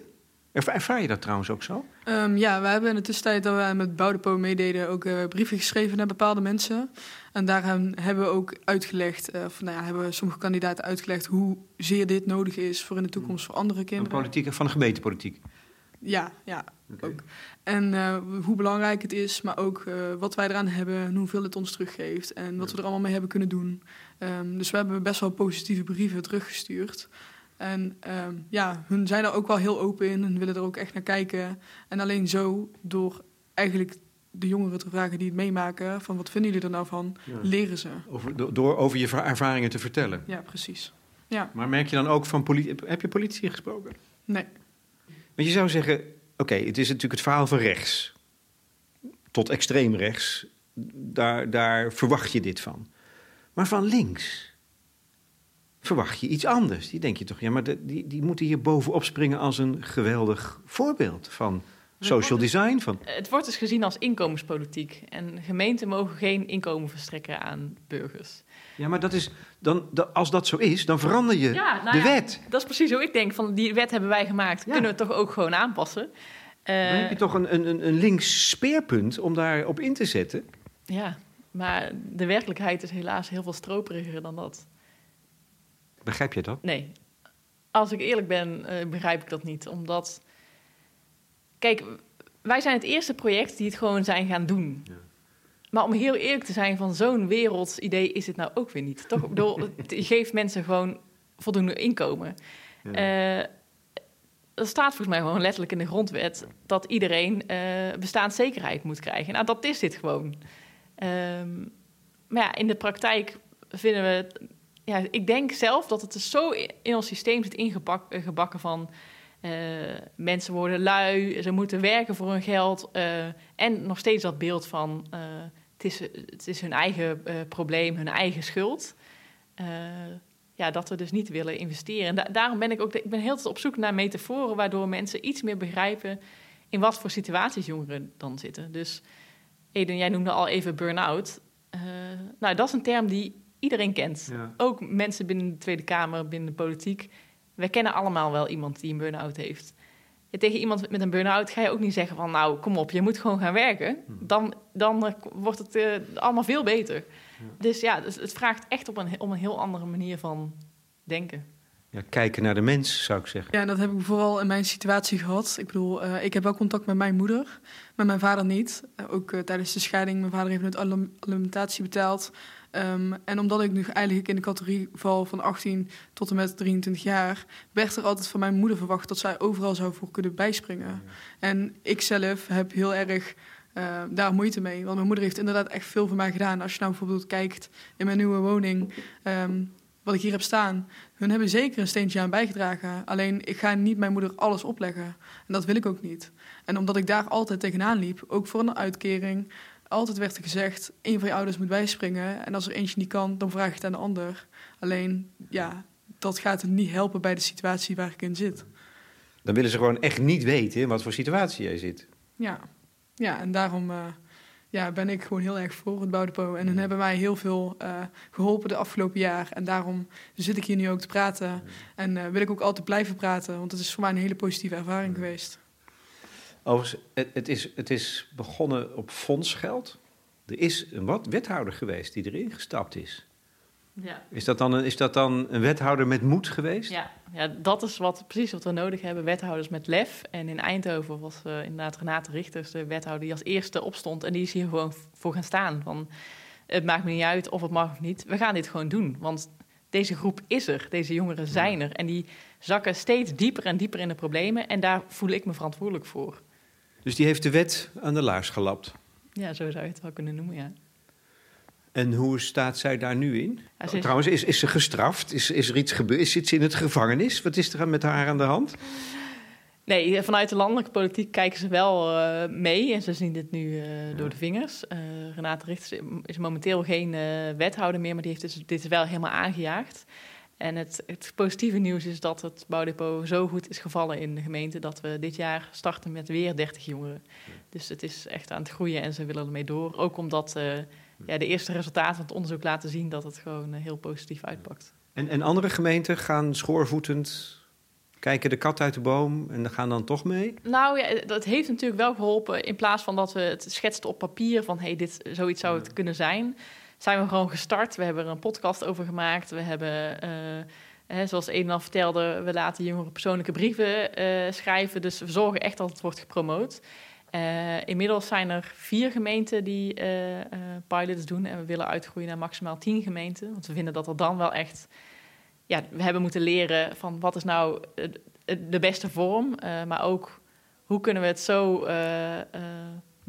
Ervaar je dat trouwens ook zo? Um, ja, we hebben in de tussentijd dat we met Bouwdepo meededen ook uh, brieven geschreven naar bepaalde mensen. En daar hebben we ook uitgelegd, uh, van, nou ja, hebben sommige kandidaten uitgelegd hoe zeer dit nodig is voor in de toekomst voor andere kinderen. Van politiek, van de gemeentepolitiek? Ja, ja. Okay. Ook. En uh, hoe belangrijk het is, maar ook uh, wat wij eraan hebben en hoeveel het ons teruggeeft en wat we er allemaal mee hebben kunnen doen. Um, dus we hebben best wel positieve brieven teruggestuurd. En um, ja, hun zijn er ook wel heel open in en willen er ook echt naar kijken. En alleen zo, door eigenlijk de jongeren te vragen die het meemaken, van wat vinden jullie er nou van, ja. leren ze. Over, door over je ervaringen te vertellen. Ja, precies. Ja. Maar merk je dan ook van politie, heb je politie gesproken? Nee. Want je zou zeggen, oké, het is natuurlijk het verhaal van rechts. Tot extreem rechts. Daar, daar verwacht je dit van. Maar van links verwacht je iets anders. Die denk je toch, ja, maar de, die, die moeten hier bovenop springen als een geweldig voorbeeld van social design. Van... Het wordt dus gezien als inkomenspolitiek. En gemeenten mogen geen inkomen verstrekken aan burgers. Ja, maar dat is, dan, als dat zo is, dan verander je ja, nou de ja, wet. Dat is precies hoe ik denk. Van die wet hebben wij gemaakt, kunnen we het toch ook gewoon aanpassen. Uh, dan heb je toch een, een, een links speerpunt om daarop in te zetten. Ja, maar de werkelijkheid is helaas heel veel stroperiger dan dat. Begrijp je dat? Nee. Als ik eerlijk ben, uh, begrijp ik dat niet. Omdat, kijk, wij zijn het eerste project die het gewoon zijn gaan doen. Ja. Maar om heel eerlijk te zijn, van zo'n wereldidee is het nou ook weer niet. Toch? Bedoel, het geeft mensen gewoon voldoende inkomen. Ja. Uh, er staat volgens mij gewoon letterlijk in de grondwet dat iedereen uh, bestaanszekerheid moet krijgen. Nou, dat is dit gewoon. Um, maar ja, in de praktijk vinden we. Ja, ik denk zelf dat het zo in ons systeem zit ingebakken van. Uh, mensen worden lui, ze moeten werken voor hun geld. Uh, en nog steeds dat beeld van het is, het is hun eigen probleem, hun eigen schuld. Ja, dat we dus niet willen investeren. En da daarom ben ik ook ik ben heel op zoek naar metaforen waardoor mensen iets meer begrijpen in wat voor situaties jongeren dan zitten. Dus Eden, jij noemde al even burn-out. Nou, dat is een term die iedereen kent. Ja. Ook mensen binnen de Tweede Kamer, binnen de politiek. We kennen allemaal wel iemand die een burn-out heeft tegen iemand met een burn-out ga je ook niet zeggen van... nou, kom op, je moet gewoon gaan werken. Hmm. Dan, dan eh, wordt het uh, allemaal veel beter. Dus ja, dus het vraagt echt op een, om een heel andere manier van denken. Ja, kijken naar de mens, zou ik zeggen. Ja, dat heb ik vooral in mijn situatie gehad. Ik bedoel, uh, ik heb wel contact met mijn moeder, maar mijn vader niet. ook tijdens de scheiding, mijn vader heeft het alimentatie betaald... Um, en omdat ik nu eigenlijk in de categorie val van 18 tot en met 23 jaar, werd er altijd van mijn moeder verwacht dat zij overal zou voor kunnen bijspringen. En ik zelf heb heel erg uh, daar moeite mee. Want mijn moeder heeft inderdaad echt veel voor mij gedaan. Als je nou bijvoorbeeld kijkt in mijn nieuwe woning, um, wat ik hier heb staan. Hun hebben zeker een steentje aan bijgedragen. Alleen ik ga niet mijn moeder alles opleggen. En dat wil ik ook niet. En omdat ik daar altijd tegenaan liep, ook voor een uitkering, altijd werd er gezegd, een van je ouders moet bijspringen. En als er eentje niet kan, dan vraag je het aan de ander. Alleen, ja, dat gaat het niet helpen bij de situatie waar ik in zit. Dan willen ze gewoon echt niet weten in wat voor situatie jij zit. Ja, ja en daarom uh, ja, ben ik gewoon heel erg voor het Boudepot. En hun hebben mij heel veel uh, geholpen de afgelopen jaar. En daarom zit ik hier nu ook te praten. En uh, wil ik ook altijd blijven praten, want het is voor mij een hele positieve ervaring geweest. Overigens, het, het, is, het is begonnen op fondsgeld. Er is een wat wethouder geweest die erin gestapt is. Ja. Is, dat dan een, is dat dan een wethouder met moed geweest? Ja, ja dat is wat, precies wat we nodig hebben. Wethouders met lef. En in Eindhoven was uh, inderdaad Renate Richters de wethouder die als eerste opstond. En die is hier gewoon voor gaan staan. Van, het maakt me niet uit of het mag of niet. We gaan dit gewoon doen. Want deze groep is er. Deze jongeren zijn er. En die zakken steeds dieper en dieper in de problemen. En daar voel ik me verantwoordelijk voor. Dus die heeft de wet aan de laars gelapt. Ja, zo zou je het wel kunnen noemen, ja. En hoe staat zij daar nu in? Ja, is- Trouwens, is, is ze gestraft? Is, is er iets gebeurd? Zit ze in het gevangenis? Wat is er met haar aan de hand? Nee, vanuit de landelijke politiek kijken ze wel eh, mee en ze zien dit nu eh, door de vingers. Eh, Renate Richters is momenteel geen wethouder meer, maar die heeft dus, dit wel helemaal aangejaagd. En het, het positieve nieuws is dat het bouwdepot zo goed is gevallen in de gemeente dat we dit jaar starten met weer 30 jongeren. Dus het is echt aan het groeien en ze willen ermee door. Ook omdat eh, ja, de eerste resultaten van het onderzoek laten zien dat het gewoon eh, heel positief uitpakt. En, en andere gemeenten gaan schoorvoetend kijken de kat uit de boom en gaan dan toch mee? Nou ja, dat heeft natuurlijk wel geholpen. In plaats van dat we het schetsten op papier van hey, dit, zoiets zou het kunnen zijn, zijn we gewoon gestart. We hebben er een podcast over gemaakt. We hebben, eh, hè, zoals Eden al vertelde, we laten jongeren persoonlijke brieven eh, schrijven. Dus we zorgen echt dat het wordt gepromoot. Eh, inmiddels zijn er vier gemeenten die pilots doen. En we willen uitgroeien naar maximaal tien gemeenten. Want we vinden dat er dan wel echt... Ja, we hebben moeten leren van wat is nou de beste vorm. maar ook hoe kunnen we het zo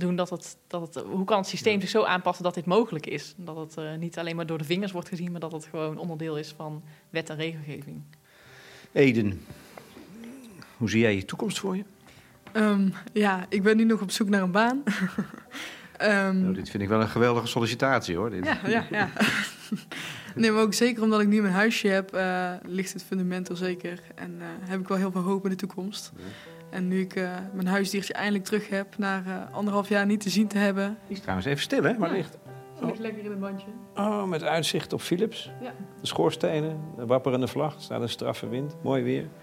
doen dat het, dat het... Hoe kan het systeem zich zo aanpassen dat dit mogelijk is? Dat het eh, niet alleen maar door de vingers wordt gezien... maar dat het gewoon onderdeel is van wet en regelgeving. Eden, hoe zie jij je toekomst voor je? Ehm, ja, ik ben nu nog op zoek naar een baan. Ehm, Nou, dit vind ik wel een geweldige sollicitatie hoor. Dit. Ja, ja, ja. nee, maar ook zeker omdat ik nu mijn huisje heb, eh, ligt het fundament er zeker. En eh, heb ik wel heel veel hoop in de toekomst. En nu ik eh, mijn huisdiertje eindelijk terug heb, na eh, anderhalf jaar niet te zien te hebben. Die is trouwens even stil hè, maar Ja. ligt. Lekker in het bandje. Oh, met uitzicht op Philips. Ja. De schoorstenen, de wapperende vlag, staat een straffe wind. Mooi weer. Ligt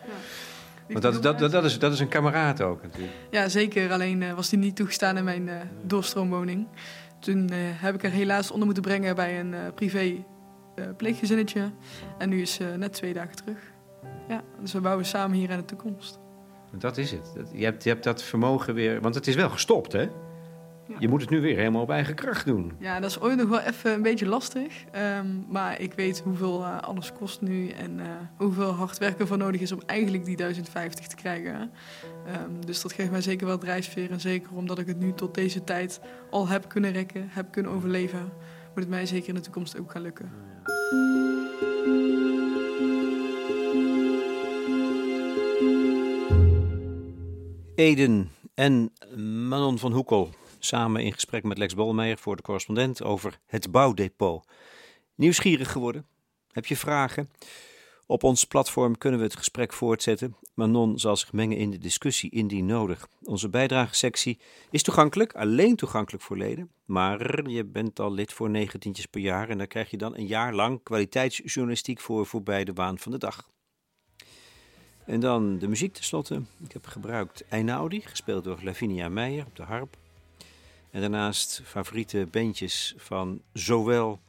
Want dat, dat, dat, dat, is, dat is een kameraad ook natuurlijk. Ja, zeker. Alleen eh, was die niet toegestaan in mijn doorstroomwoning. Toen heb ik er helaas onder moeten brengen bij een privé pleeggezinnetje. En nu is ze net twee dagen terug. Ja, dus we bouwen samen hier aan de toekomst. Dat is het. Dat- Je hebt, je hebt dat vermogen weer... Want het is wel gestopt hè? Je moet het nu weer helemaal op eigen kracht doen. Ja, dat is ooit nog wel even een beetje lastig. Ehm, maar ik weet hoeveel eh, alles kost nu en eh, hoeveel hard werken voor nodig is om eigenlijk die 1050 te krijgen. Ehm, dus dat geeft mij zeker wel drijfveer. En zeker omdat ik het nu tot deze tijd al heb kunnen rekken, heb kunnen overleven, moet het mij zeker in de toekomst ook gaan lukken. Eden en Manon van Hoekel samen in gesprek met Lex Bolmeijer voor de correspondent over het bouwdepot. Nieuwsgierig geworden? Heb je vragen? Op ons platform kunnen we het gesprek voortzetten. Manon zal zich mengen in de discussie indien nodig. Onze bijdragesectie is toegankelijk, alleen toegankelijk voor leden. Maar je bent al lid voor negentientjes per jaar en daar krijg je dan een jaar lang kwaliteitsjournalistiek voor voorbij de waan van de dag. En dan de muziek tenslotte. Ik heb gebruikt Einaudi, gespeeld door Lavinia Meijer op de harp. En daarnaast favoriete bandjes van zowel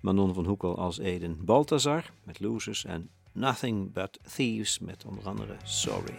Manon van Hoekel als Eden Balthazar met Losers en Nothing But Thieves met onder andere Sorry.